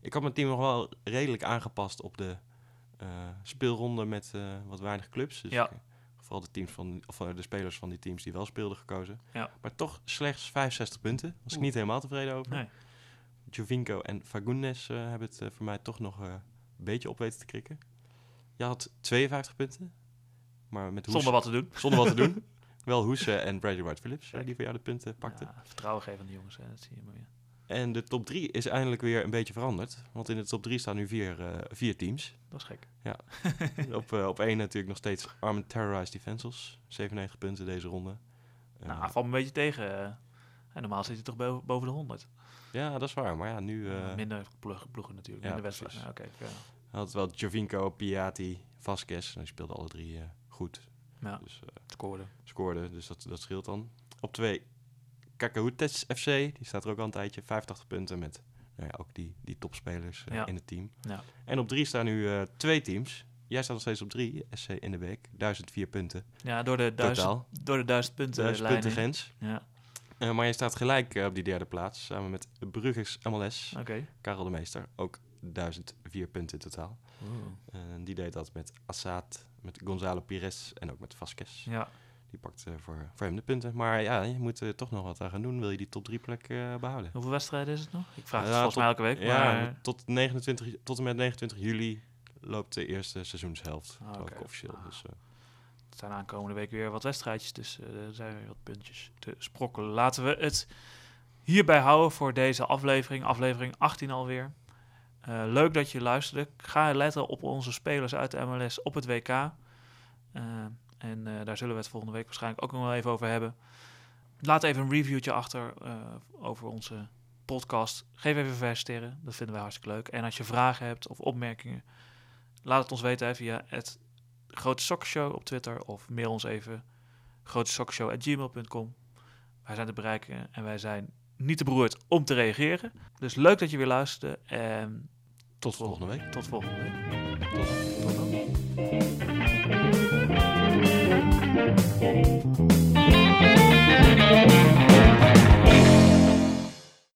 [SPEAKER 2] Ik had mijn team nog wel redelijk aangepast op de eh, speelronde met eh, wat weinig clubs. Dus
[SPEAKER 1] Ja.
[SPEAKER 2] ik, eh, vooral de, teams van, of, eh, de spelers van die teams die wel speelden gekozen.
[SPEAKER 1] Ja.
[SPEAKER 2] Maar toch slechts 65 punten. Was ik niet helemaal tevreden over.
[SPEAKER 1] Nee.
[SPEAKER 2] Jovinko en Fagundes eh, hebben het eh, voor mij toch nog eh, een beetje op weten te krikken. Je had 52 punten. Maar met Hoes,
[SPEAKER 1] Zonder wat te doen.
[SPEAKER 2] zonder wat te doen. Wel Hoese en Bradley Wright Phillips eh, die voor jou de punten pakten.
[SPEAKER 1] Ja, vertrouwen geven aan de jongens, hè, dat zie je maar weer.
[SPEAKER 2] En de top 3 is eindelijk weer een beetje veranderd. Want in de top 3 staan nu vier, eh, vier teams.
[SPEAKER 1] Dat is gek. Ja.
[SPEAKER 2] op, eh, op 1 natuurlijk nog steeds Armed Terrorized Defensals. 97 punten deze ronde. Eh,
[SPEAKER 1] nou, uh, valt me een beetje tegen. En normaal zit hij toch boven de 100.
[SPEAKER 2] Ja, dat is waar. Maar ja, nu...
[SPEAKER 1] Minder ploegen natuurlijk.
[SPEAKER 2] Ja,
[SPEAKER 1] minder wedstrijden. Oké,
[SPEAKER 2] had wel Jovinko, Piati, Vasquez. Ze die speelden alle drie goed.
[SPEAKER 1] Ja,
[SPEAKER 2] dus,
[SPEAKER 1] scoorden.
[SPEAKER 2] Scoorden, dus dat, dat scheelt dan. Op 2 Kakautis FC, die staat er ook al een tijdje, 85 punten met nou ja, ook die, die topspelers eh, in het team.
[SPEAKER 1] Ja.
[SPEAKER 2] En op drie staan nu eh, twee teams. Jij staat nog steeds op drie, SC in de week, 1004 punten.
[SPEAKER 1] Ja, door de duizend, Door de duizend punten,
[SPEAKER 2] punten grens.
[SPEAKER 1] Ja.
[SPEAKER 2] Eh, maar je staat gelijk op die derde plaats, samen met Brugge's MLS. Karel de Meester, ook 1004 punten in totaal. Oh. die deed dat met Assad, met Gonzalo Pires en ook met Vasquez.
[SPEAKER 1] Ja.
[SPEAKER 2] Die pakt eh, voor, voor hem de punten. Maar ja, je moet er toch nog wat aan gaan doen. Wil je die top 3 plek eh, behouden?
[SPEAKER 1] hoeveel wedstrijden is het nog? Ik vraag het volgens mij elke week,
[SPEAKER 2] Ja,
[SPEAKER 1] maar...
[SPEAKER 2] tot, 29, tot en met 29 juli loopt de eerste seizoenshelft. Ik officieel.
[SPEAKER 1] Ah.
[SPEAKER 2] Dus, eh,
[SPEAKER 1] Er zijn aankomende week weer wat wedstrijdjes, dus eh, er zijn weer wat puntjes te sprokkelen. Laten we het hierbij houden voor deze aflevering, aflevering 18 alweer. Eh, leuk dat je luisterde. Ga letten op onze spelers uit de MLS op het WK. Eh, en eh, daar zullen we het volgende week waarschijnlijk ook nog wel even over hebben. Laat even een reviewtje achter eh, over onze podcast. Geef even vijf sterren, dat vinden wij hartstikke leuk. En als je vragen hebt of opmerkingen, laat het ons weten hè, via het Grote Sokkershow op Twitter of mail ons even grotesokkershow.gmail.com. Wij zijn te bereiken en wij zijn niet te beroerd om te reageren. Dus leuk dat je weer luisterde en
[SPEAKER 2] tot volgende week.
[SPEAKER 1] tot volgende week.
[SPEAKER 2] Tot.
[SPEAKER 1] Tot dan.